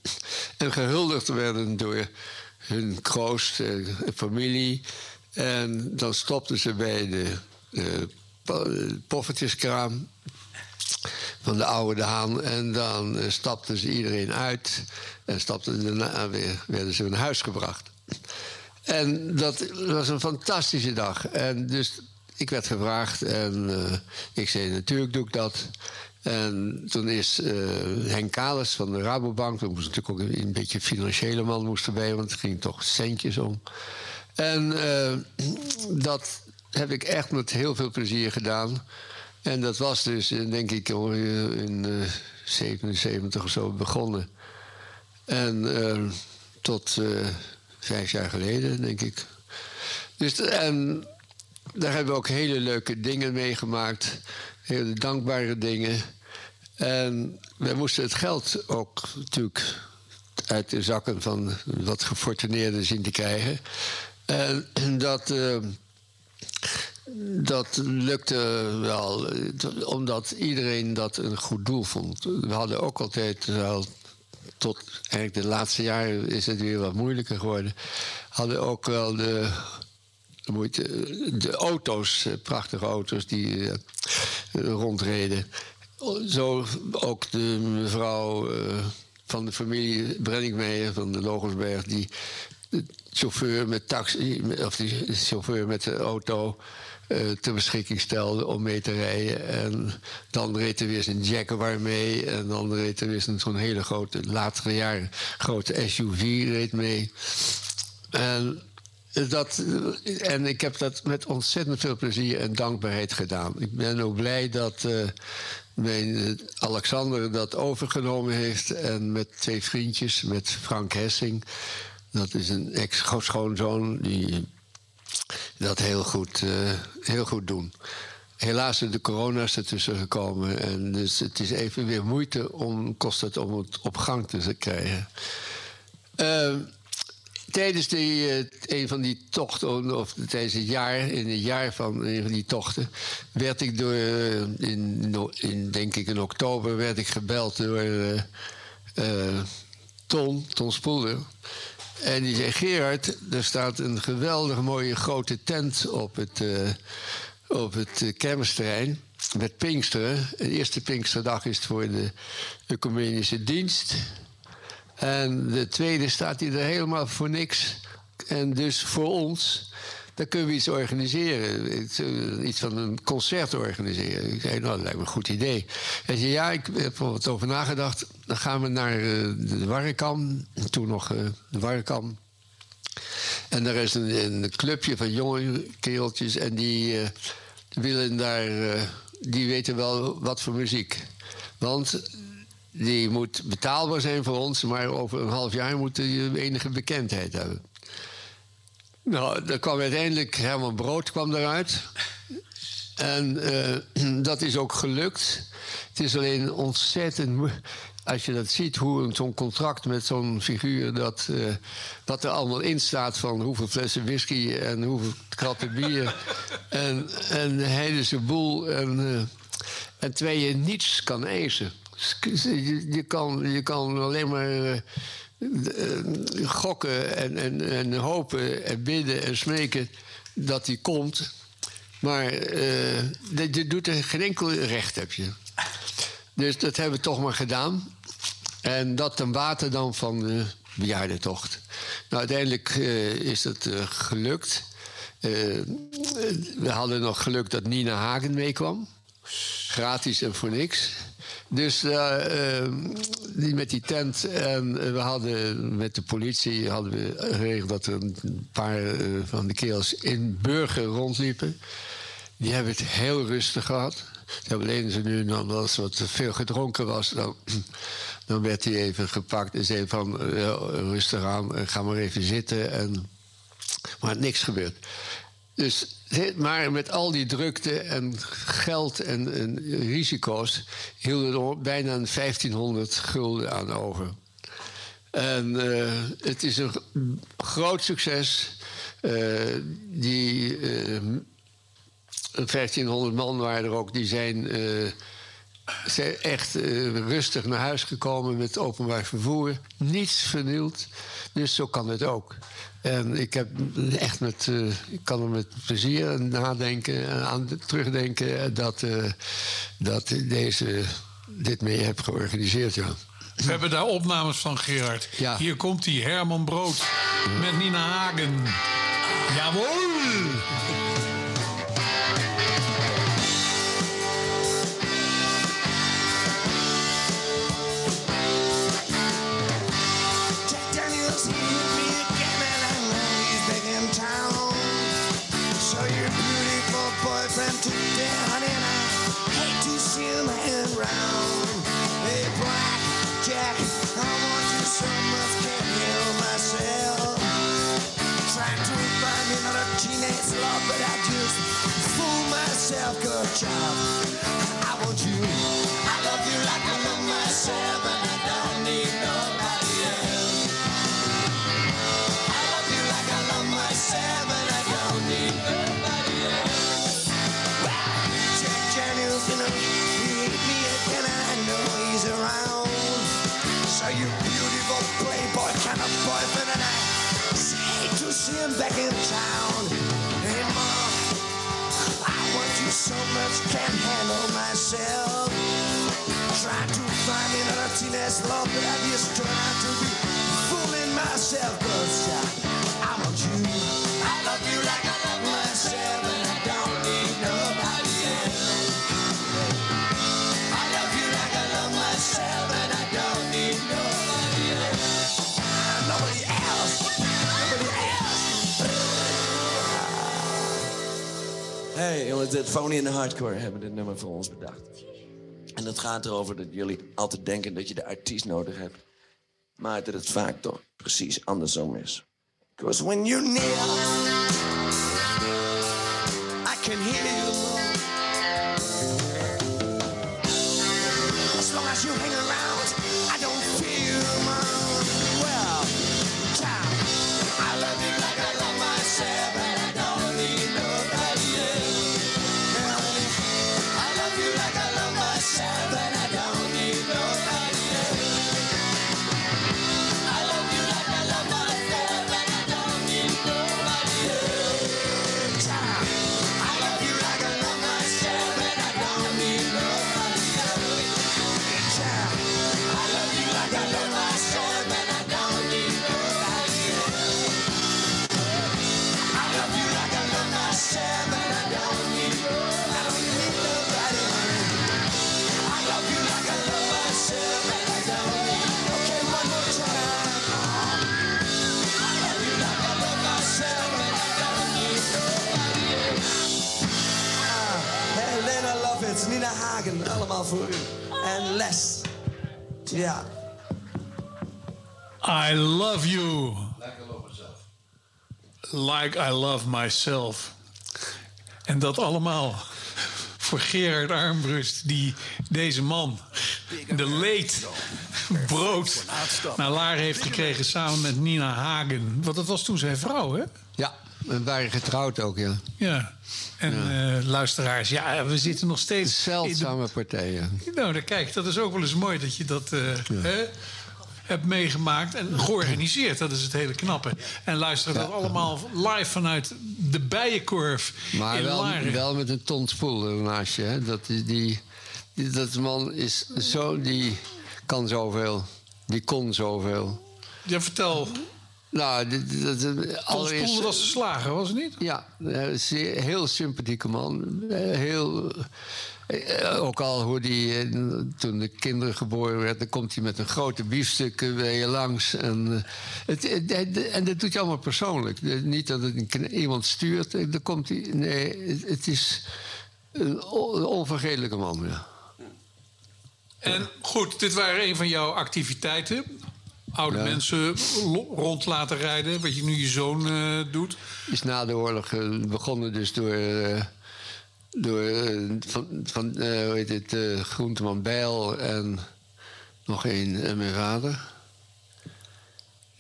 en gehuldigd werden door hun kroost en familie. En dan stopten ze bij de eh, poffertjeskraam van de oude De Haan. En dan eh, stapten ze iedereen uit. En stapten daarna weer, werden ze naar huis gebracht. En dat was een fantastische dag. En dus ik werd gevraagd en eh, ik zei natuurlijk doe ik dat. En toen is eh, Henk Kalis van de Rabobank... er moest natuurlijk ook een, beetje financiële man moest erbij... want het ging toch centjes om. En eh, dat heb ik echt met heel veel plezier gedaan. En dat was dus, eh, denk ik, in eh 77 of zo begonnen. En tot vijf jaar geleden, denk ik. Dus, en daar hebben we ook hele leuke dingen meegemaakt. Hele dankbare dingen. En wij moesten het geld ook natuurlijk uit de zakken van wat gefortuneerden zien te krijgen. En dat, eh, dat lukte wel, omdat iedereen dat een goed doel vond. We hadden ook altijd tot eigenlijk de laatste jaren is het weer wat moeilijker geworden. Hadden ook wel de, de moeite, de auto's, eh, prachtige auto's die eh, rondreden. Zo ook de mevrouw eh, van de familie Brenningmeijer van de Logosberg, die de chauffeur met taxi, of die chauffeur met de auto eh, ter beschikking stelde om mee te rijden. En dan reed er weer zijn Jaguar mee. En dan reed er weer zo'n hele grote, latere jaren, grote SUV reed mee. En dat, eh, en ik heb dat met ontzettend veel plezier en dankbaarheid gedaan. Ik ben ook blij dat eh, mijn eh, Alexander dat overgenomen heeft. En met twee vriendjes, met Frank Hessing. Dat is een ex-schoonzoon die dat heel goed, eh, heel goed doen. Helaas is de corona is ertussen gekomen. En dus het is even weer moeite om, kost het om het op gang te krijgen. Eh, tijdens die, eh, een van die tochten, of tijdens het jaar, in het jaar van een van die tochten, werd ik door, eh, in, in denk ik in oktober, werd ik gebeld door eh, Ton, Ton Spoeler. En die zei, Gerard, er staat een geweldig mooie grote tent op het, eh, op het kermisterrein met Pinksteren. De eerste Pinksterdag is voor de ecumenische dienst. En de tweede staat hij er helemaal voor niks. En dus voor ons, dan kunnen we iets organiseren. Iets, eh, Iets van een concert organiseren. Ik zei, nou, dat lijkt me een goed idee. Hij zei, ja, ik heb er wat over nagedacht. Dan gaan we naar eh, de Warrekam. Toen nog eh, de Warrekam. En daar is een, een clubje van jonge kereltjes. En die willen daar... die weten wel wat voor muziek. Want die moet betaalbaar zijn voor ons, maar over een half jaar moet je enige bekendheid hebben. Nou, er kwam uiteindelijk Herman Brood kwam eruit. En eh, dat is ook gelukt. Het is alleen ontzettend. Als je dat ziet, hoe zo'n contract met zo'n figuur. Dat, eh, wat er allemaal in staat van hoeveel flessen whisky en hoeveel kratten bier. en, en zijn boel. En, eh, en je niets kan eisen. Je, kan, je kan alleen maar eh, eh, gokken en, en, en hopen en bidden en smeken dat die komt. Maar eh, je doet er geen enkel recht, heb je. Dus dat hebben we toch maar gedaan. En dat ten water dan van de bejaardentocht. Nou, uiteindelijk eh, is dat eh, gelukt. Eh, we hadden nog geluk dat Nina Hagen meekwam. Gratis en voor niks. Dus eh, eh, die met die tent. En we hadden met de politie hadden we geregeld dat er een paar eh, van de kerels in Burger rondliepen. Die hebben het heel rustig gehad. Hebben alleen ze nu dan als wat veel gedronken was, dan, werd hij even gepakt en zei van rustig aan, ga maar even zitten. En, maar niks gebeurd. Dus, maar met al die drukte en geld en, en risico's hielden er bijna een 1500 gulden aan over. En eh, het is een groot succes. Eh, die eh, 1500 man waren er ook, die zijn, eh, zijn echt eh, rustig naar huis gekomen met openbaar vervoer. Niets vernield. Dus zo kan het ook. En ik heb echt met, eh, ik kan er met plezier aan nadenken en aan terugdenken dat, eh, dat deze dit mee heb georganiseerd, ja. We hebben daar opnames van, Gerard. Hier komt die Herman Brood met Nina Hagen. Jawohl! Hey, Black Jack, I want you so much, can't myself. To find another love, but I just fool myself, good job. Myself. Try to find another teenage love, but I just out to be Jongens, dit Phony en de Hardcore hebben dit nummer voor ons bedacht. En dat gaat erover dat jullie altijd denken dat je de artiest nodig hebt. Maar dat het vaak toch precies andersom is. Because when you're near, allemaal voor u. En Les. Ja. I love you. Like I love myself. En dat allemaal voor Gerard Armbrust, die deze man de leed brood naar Laren heeft gekregen samen met Nina Hagen. Want dat was toen zijn vrouw, hè? Ja, we waren getrouwd ook, ja. Ja. En eh, luisteraars, ja, we zitten nog steeds... Zeldzame partijen. Nou, dan kijk, dat is ook wel eens mooi dat je dat eh, hè, hebt meegemaakt en georganiseerd. Dat is het hele knappe. En luisteren dat allemaal live vanuit de Bijenkorf Maar in wel, Laren. wel met een ton spoel je. Hè. Dat, is die, die, dat man is zo... Die kan zoveel. Die kon zoveel. Ja, vertel. Nou, dat, Spoel was de slager, was het niet? Ja, eh, zeer- heel sympathieke man. Eh, Heel, eh, ook al hoe die, toen de kinderen geboren werden, dan komt hij met een grote biefstuk bij je langs. En, het, het- het- en dat doet hij allemaal persoonlijk. Niet dat het iemand stuurt, dan komt hij. Nee, het, is een on- een onvergetelijke man, ja. En goed, dit waren een van jouw activiteiten. Oude Ja. mensen rond laten rijden, wat je nu je zoon eh, doet. is na de oorlog eh, begonnen dus door, eh, door van, van eh, hoe heet het, Groenteman Bijl en nog één en mijn vader.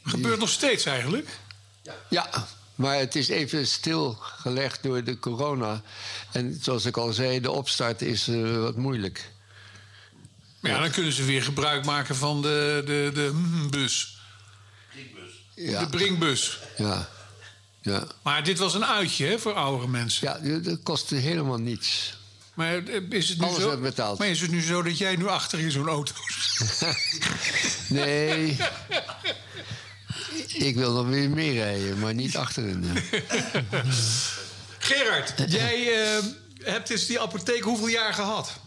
Gebeurt nog steeds eigenlijk. Ja, maar het is even stilgelegd door de corona. En zoals ik al zei, de opstart is eh, wat moeilijk. Maar ja, dan kunnen ze weer gebruik maken van de, de, de mm, bus. Ja. De bringbus. Ja. ja. Maar dit was een uitje hè, voor oudere mensen. Ja, dat kostte helemaal niets. Maar eh, is het nu Alles zo? werd betaald. Maar is het nu zo dat jij nu achter in zo'n auto Nee. ik wil nog weer meer rijden, maar niet achterin. Gerard, jij eh, hebt dus die apotheek hoeveel jaar gehad?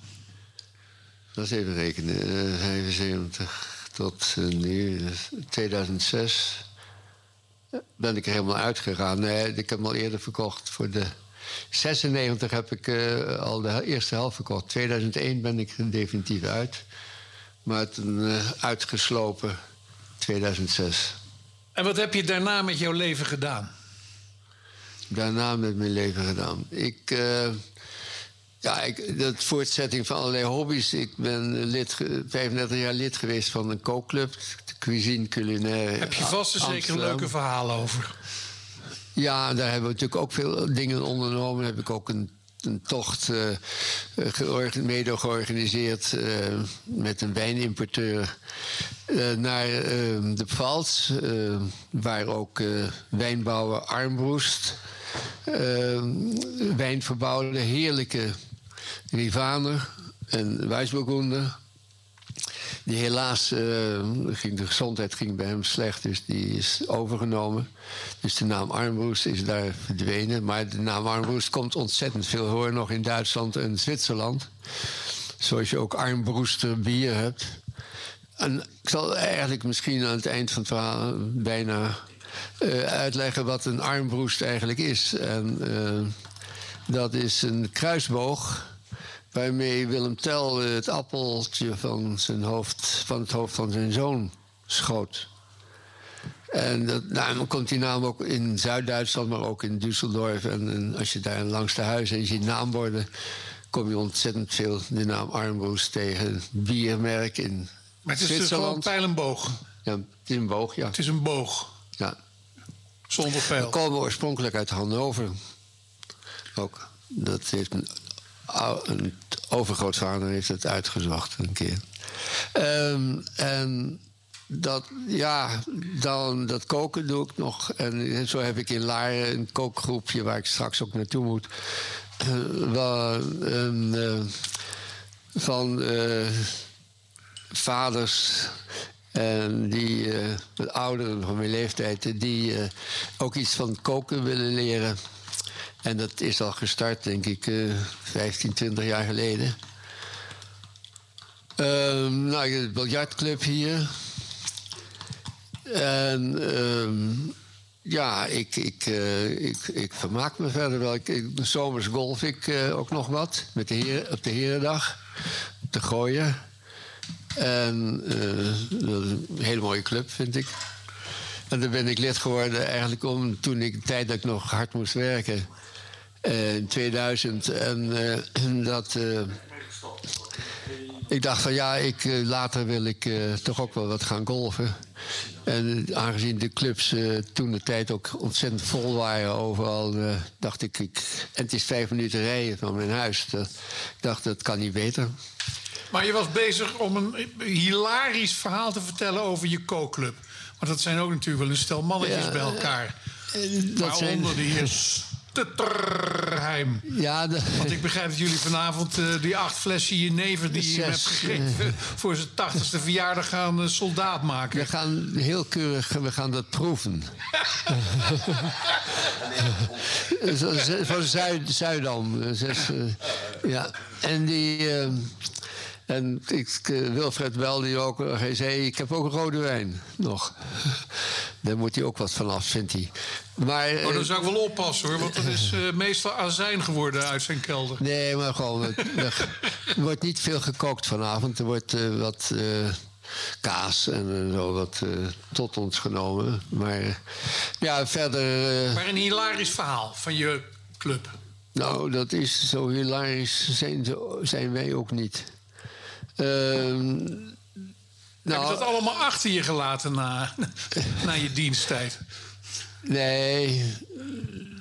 Dat is even rekenen. eh, 75 tot eh, nu, dus 2006. Ben ik er helemaal uitgegaan. Nee, ik heb hem al eerder verkocht. Voor de 96 heb ik eh, al de eerste helft verkocht. 2001 ben ik er definitief uit. Maar toen eh, uitgeslopen 2006. En wat heb je daarna met jouw leven gedaan? daarna met mijn leven gedaan? Ik, eh, ja, ik, dat voortzetting van allerlei hobby's. Ik ben lid, ge- 35 jaar lid geweest van een kookclub, de Cuisine Culinaire. Heb je vast en zeker leuke verhalen over? Ja, daar hebben we natuurlijk ook veel dingen ondernomen. Heb ik ook een, een tocht eh, eh, georga- mede georganiseerd eh, met een wijnimporteur eh, naar eh, de Pfalz, eh, waar ook eh, wijnbouwer Armbroest eh, wijn verbouwde. Heerlijke Rivaner en Weissburgunder. Die helaas, eh, ging, de gezondheid ging bij hem slecht, dus die is overgenomen. Dus de naam Armbroest is daar verdwenen. Maar de naam Armbroest komt ontzettend veel hoor, nog in Duitsland en Zwitserland. Zoals je ook Armbroester bier hebt. En ik zal eigenlijk misschien aan het eind van het verhaal bijna eh, uitleggen wat een armbroest eigenlijk is. En, eh, Dat is een kruisboog waarmee Willem Tell het appeltje van, zijn hoofd, van het hoofd van zijn zoon schoot. En dat, nou, dan komt die naam ook in Zuid-Duitsland, maar ook in Düsseldorf. En, en als je daar langs de huizen en je ziet naamborden, kom je ontzettend veel de naam Armbroes tegen. Biermerk in Maar het is dus gewoon Zwitserland. pijl en boog. Ja, het is een boog, ja. Het is een boog. Ja. Zonder pijl. We komen oorspronkelijk uit Hannover. Ook. Dat heeft een, een overgrootvader heeft het uitgezocht een keer. Ehm, en dat, ja, dan dat koken doe ik nog. En zo heb ik in Laren een kookgroepje waar ik straks ook naartoe moet. Eh, eh, van eh, vaders en die eh, ouderen van mijn leeftijd, die eh, ook iets van koken willen leren. En dat is al gestart, denk ik, eh 15, 20 jaar geleden. Ehm nou, de biljartclub hier. En ehm, ja, ik, ik, eh, ik, ik vermaak me verder wel. Ik, ik, zomers golf ik eh, ook nog wat met de heren, op de Herendag. Te gooien. En eh, een hele mooie club, vind ik. En daar ben ik lid geworden eigenlijk om toen ik tijd dat ik nog hard moest werken. Eh, in 2000. En eh, dat. eh, ik dacht van ja, ik, later wil ik toch ook wel wat gaan golfen. En aangezien de clubs toen de tijd ook ontzettend vol waren overal, dacht ik, ik. En het is vijf minuten rijden van mijn huis. Dat, ik dacht, dat kan niet beter. Maar je was bezig om een hilarisch verhaal te vertellen over je kookclub. Want dat zijn ook natuurlijk wel een stel mannetjes Ja, bij elkaar. dat Waaronder zijn- de heer Stutterheim. Ja, de- Want ik begrijp dat jullie vanavond eh, die acht flessen jenever die je hebt gegeven... voor zijn tachtigste verjaardag gaan eh, soldaat maken. We gaan heel keurig, we gaan dat proeven. Van Zuid, Zuidam. Zes, eh, ja. En die. Eh, en ik, eh, Wilfred belde die ook. eh, Hij zei: Ik heb ook rode wijn nog. Daar moet hij ook wat van af, vindt hij. Maar, eh, Oh, dan zou ik wel oppassen hoor, want dat is eh, meestal azijn geworden uit zijn kelder. Nee, maar gewoon. Er wordt niet veel gekookt vanavond. Er wordt eh, wat eh, kaas en eh, zo wat eh, tot ons genomen. Maar eh, ja, verder. eh, Maar een hilarisch verhaal van je club. nou, dat is zo hilarisch. Zijn, zijn wij ook niet. Ehm, Heb je nou, dat allemaal achter je gelaten na, na je diensttijd? Nee,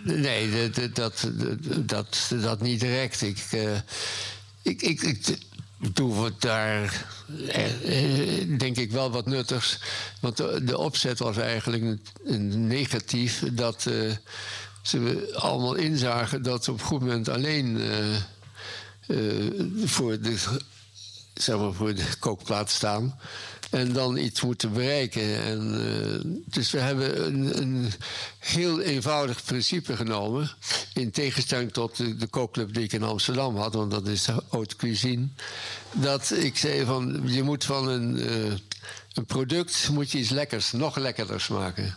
nee dat, dat, dat, dat, niet direct. Ik, eh, ik, ik, ik doe wat daar, eh, denk ik, wel wat nuttigs. Want de, de opzet was eigenlijk negatief. Dat eh, ze allemaal inzagen dat ze op een goed moment alleen voor de zeg maar, voor de kookplaat staan. En dan iets moeten bereiken. En, eh, dus we hebben een, een heel eenvoudig principe genomen. In tegenstelling tot de, kookclub die ik in Amsterdam had, want dat is haute cuisine. Dat ik zei van je moet van een, eh, een product moet je iets lekkers, nog lekkerders maken.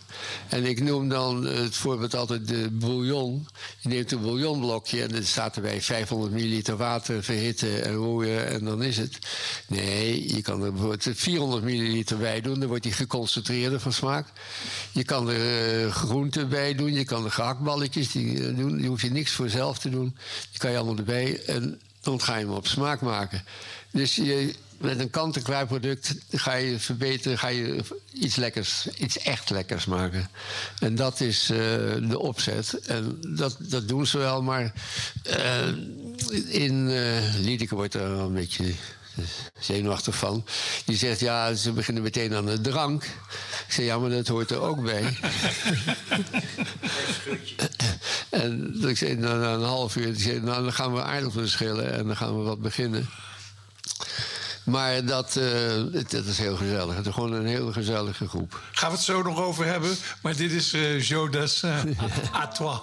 En ik noem dan eh, het voorbeeld altijd de bouillon. Je neemt een bouillonblokje en dan staat erbij 500 milliliter water verhitten en roeren en dan is het. Nee, je kan er bijvoorbeeld 400 milliliter bij doen, dan wordt die geconcentreerder van smaak. Je kan er eh, groenten bij doen, je kan er gehaktballetjes die, eh, doen. Je hoeft je niks voor zelf te doen. Die kan je allemaal erbij en dan ga je hem op smaak maken. Dus je, met een kant-en-klaar product ga je verbeteren, ga je iets lekkers, iets echt lekkers maken. En dat is eh, de opzet. En dat, dat doen ze wel, maar eh, in eh Liedeke wordt er een beetje zenuwachtig van. Die zegt, ja, ze beginnen meteen aan de drank. Ik zeg, ja, maar dat hoort er ook bij. en ik zei, na, na een half uur, nou, dan gaan we aardappelen schillen en dan gaan we wat beginnen. Maar dat, eh, dat is heel gezellig. Het is gewoon een heel gezellige groep. Gaan we het zo nog over hebben. Maar dit is eh Dassin à toi. À toi,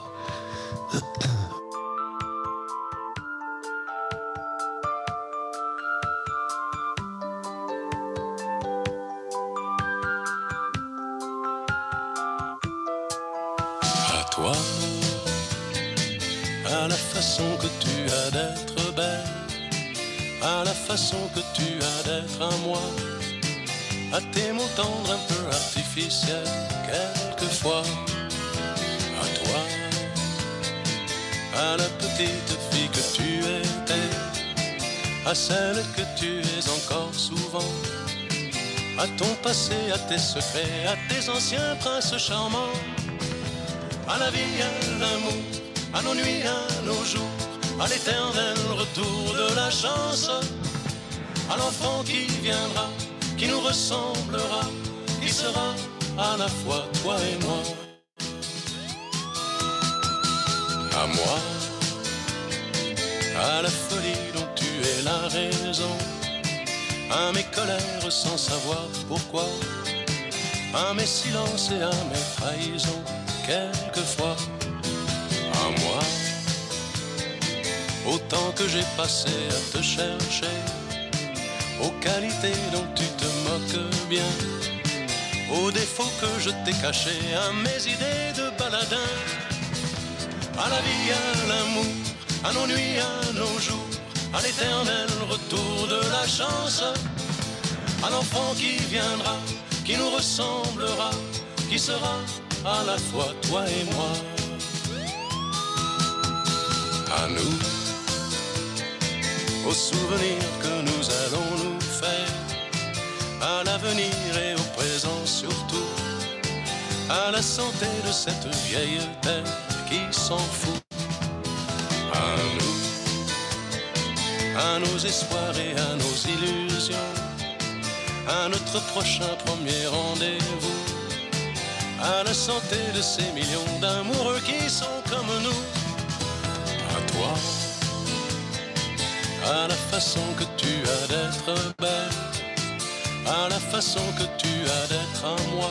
façon que tu as d'être à moi, à tes mots tendres un peu artificiels, quelquefois, à toi, à la petite fille que tu étais, à celle que tu es encore souvent, à ton passé, à tes secrets, à tes anciens princes charmants, à la vie, à l'amour, à nos nuits, à nos jours, à l'éternel retour de la chance, à l'enfant qui viendra, qui nous ressemblera, qui sera à la fois toi et moi. À moi, à la folie dont tu es la raison, à mes colères sans savoir pourquoi, à mes silences et à mes trahisons, quelquefois, à moi, autant que j'ai passé à te chercher, aux qualités dont tu te moques bien, aux défauts que je t'ai cachés, à mes idées de baladin, à la vie, à l'amour, à nos nuits, à nos jours, à l'éternel retour de la chance, à l'enfant qui viendra, qui nous ressemblera, qui sera à la fois toi et moi. À nous, aux souvenirs que nous allons nous faire, à l'avenir et au présent surtout, à la santé de cette vieille terre qui s'en fout. À nous, à nos espoirs et à nos illusions, à notre prochain premier rendez-vous, à la santé de ces millions d'amoureux qui sont comme nous, à toi, à la façon que tu as d'être belle, à la façon que tu as d'être à moi,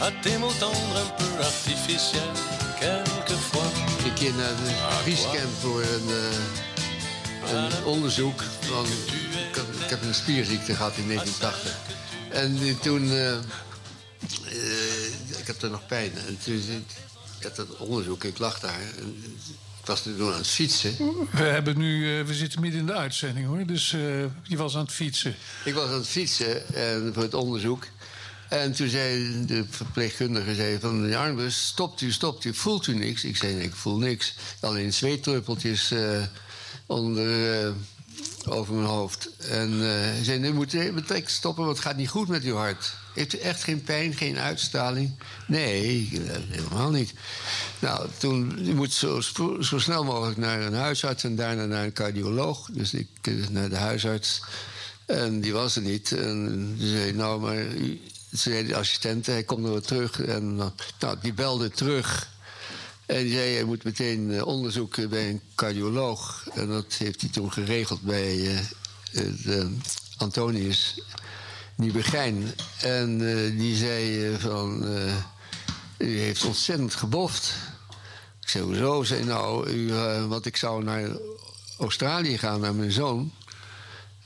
à tes mots tendres un peu artificiels, quelquefois. een keer naar de Biescamp voor een, eh, een onderzoek. Van, ik, had- ik heb een spierziekte gehad in 1980. En die toen... eh, eh, ik heb er nog pijn. En toen, ik had dat onderzoek, ik lag daar. En ik was toen aan het fietsen. We, hebben nu, eh, we zitten midden in de uitzending hoor. Dus eh, je was aan het fietsen. Ik was aan het fietsen en, voor het onderzoek. En toen zei de verpleegkundige zei van... Ja, Arnbus, stopt u, stopt u, voelt u niks? Ik zei, nee, ik voel niks. Alleen zweetdruppeltjes eh, onder, eh, over mijn hoofd. En eh, hij zei, nu moet u meteen stoppen, want het gaat niet goed met uw hart. Heeft u echt geen pijn, geen uitstraling? Nee, helemaal niet. Nou, toen, moet zo, zo snel mogelijk naar een huisarts... en daarna naar een cardioloog. Dus ik eh, naar de huisarts... En die was er niet. En die zei, nou, maar... zei de assistent, hij komt er weer terug. En eh, nou, die belde terug. En die zei, hij moet meteen eh, onderzoeken bij een cardioloog. En dat heeft hij toen geregeld bij eh, de Antonius Nieuwegein. En eh, die zei eh, van... eh, u heeft ontzettend geboft. Ik zei, hoezo? Ze zei, nou, u, want ik zou naar Australië gaan, naar mijn zoon.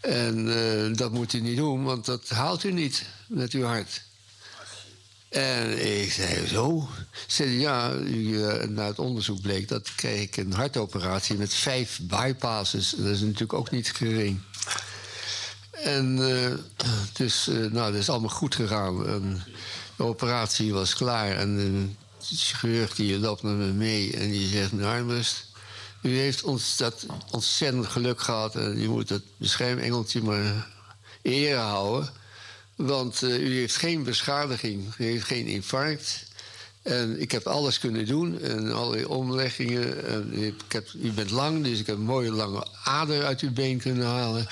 En dat moet u niet doen, want dat haalt u niet met uw hart. En ik zei, zo? Ze zei, ja, na het onderzoek bleek dat kreeg ik een hartoperatie met vijf bypasses. Dat is natuurlijk ook niet gering. En eh, dus, eh, nou, dat is allemaal goed gegaan. De operatie was klaar en de chirurg die loopt met me mee en die zegt, nou, Armbrust, u heeft ons dat ontzettend geluk gehad en u moet het beschermengeltje maar eren houden. Want eh, u heeft geen beschadiging, u heeft geen infarct. En ik heb alles kunnen doen en allerlei omleggingen. En ik heb, u bent lang, dus ik heb een mooie lange ader uit uw been kunnen halen.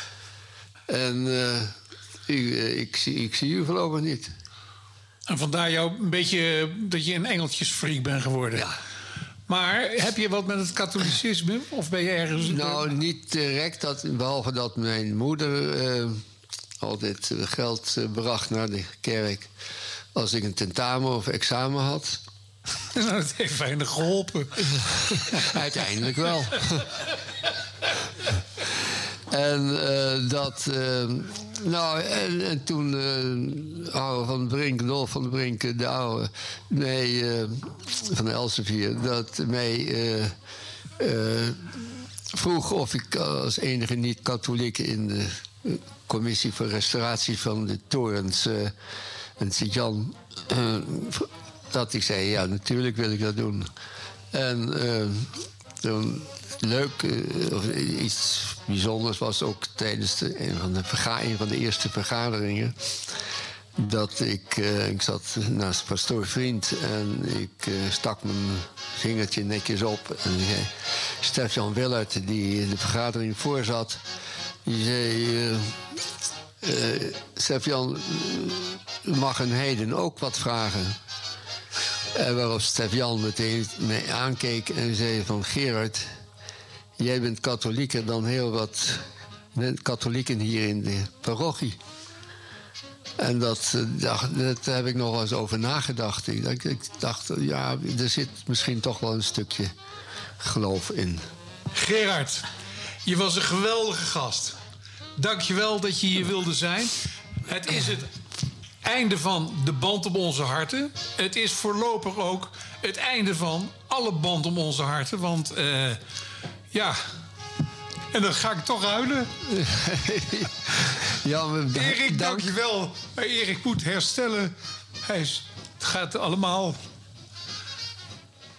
En eh, u, eh, ik, zie, ik zie u voorlopig niet. En vandaar jou een beetje eh, dat je een engeltjesfreak bent geworden. Ja. Maar heb je wat met het katholicisme? Of ben je ergens... Nou, niet direct, dat, behalve dat mijn moeder eh, altijd eh, geld eh, bracht naar de kerk. Als ik een tentamen of examen had. Nou, dat heeft weinig geholpen. Uiteindelijk wel. en eh, dat. eh, nou, en, en toen. eh oude van de Brink, Dolf van de Brink, de oude. Nee, eh, van Elsevier. Dat mij. eh, eh, vroeg of ik als enige niet-katholiek in de eh, commissie voor restauratie van de torens uh, en Sint-Jan. eh, dat ik zei: Ja, natuurlijk wil ik dat doen. En eh, leuk, eh, of iets bijzonders was ook tijdens de, een, van de een van de eerste vergaderingen. Dat ik, eh, ik zat naast pastoor Vriend en ik eh, stak mijn vingertje netjes op. En zei, Stefan Willert, die de vergadering voorzat, die zei... eh eh, Stefan, eh, mag een heden ook wat vragen? En waarop Stefan meteen mij aankeek en zei van... Gerard, jij bent katholieker dan heel wat katholieken hier in de parochie. En dat, eh, dacht- daar heb ik nog wel eens over nagedacht. Ik, dacht- ik dacht, eh, ja, er zit misschien toch wel een stukje geloof in. Gerard, je was een geweldige gast. Dank je wel dat je hier wilde zijn. Het is het einde van de band om onze harten. Het is voorlopig ook het einde van alle band om onze harten. Want eh, ja, en dan ga ik toch huilen. ja, maar Erik, dank je wel. Maar Erik moet herstellen. Hij is, het gaat allemaal.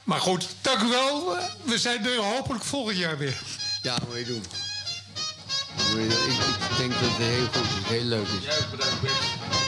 Maar goed, dank u wel. We zijn er hopelijk volgend jaar weer. Ja, moet je doen. Ik, ik denk dat het heel goed is, heel leuk is. Juist bedankt, Bert.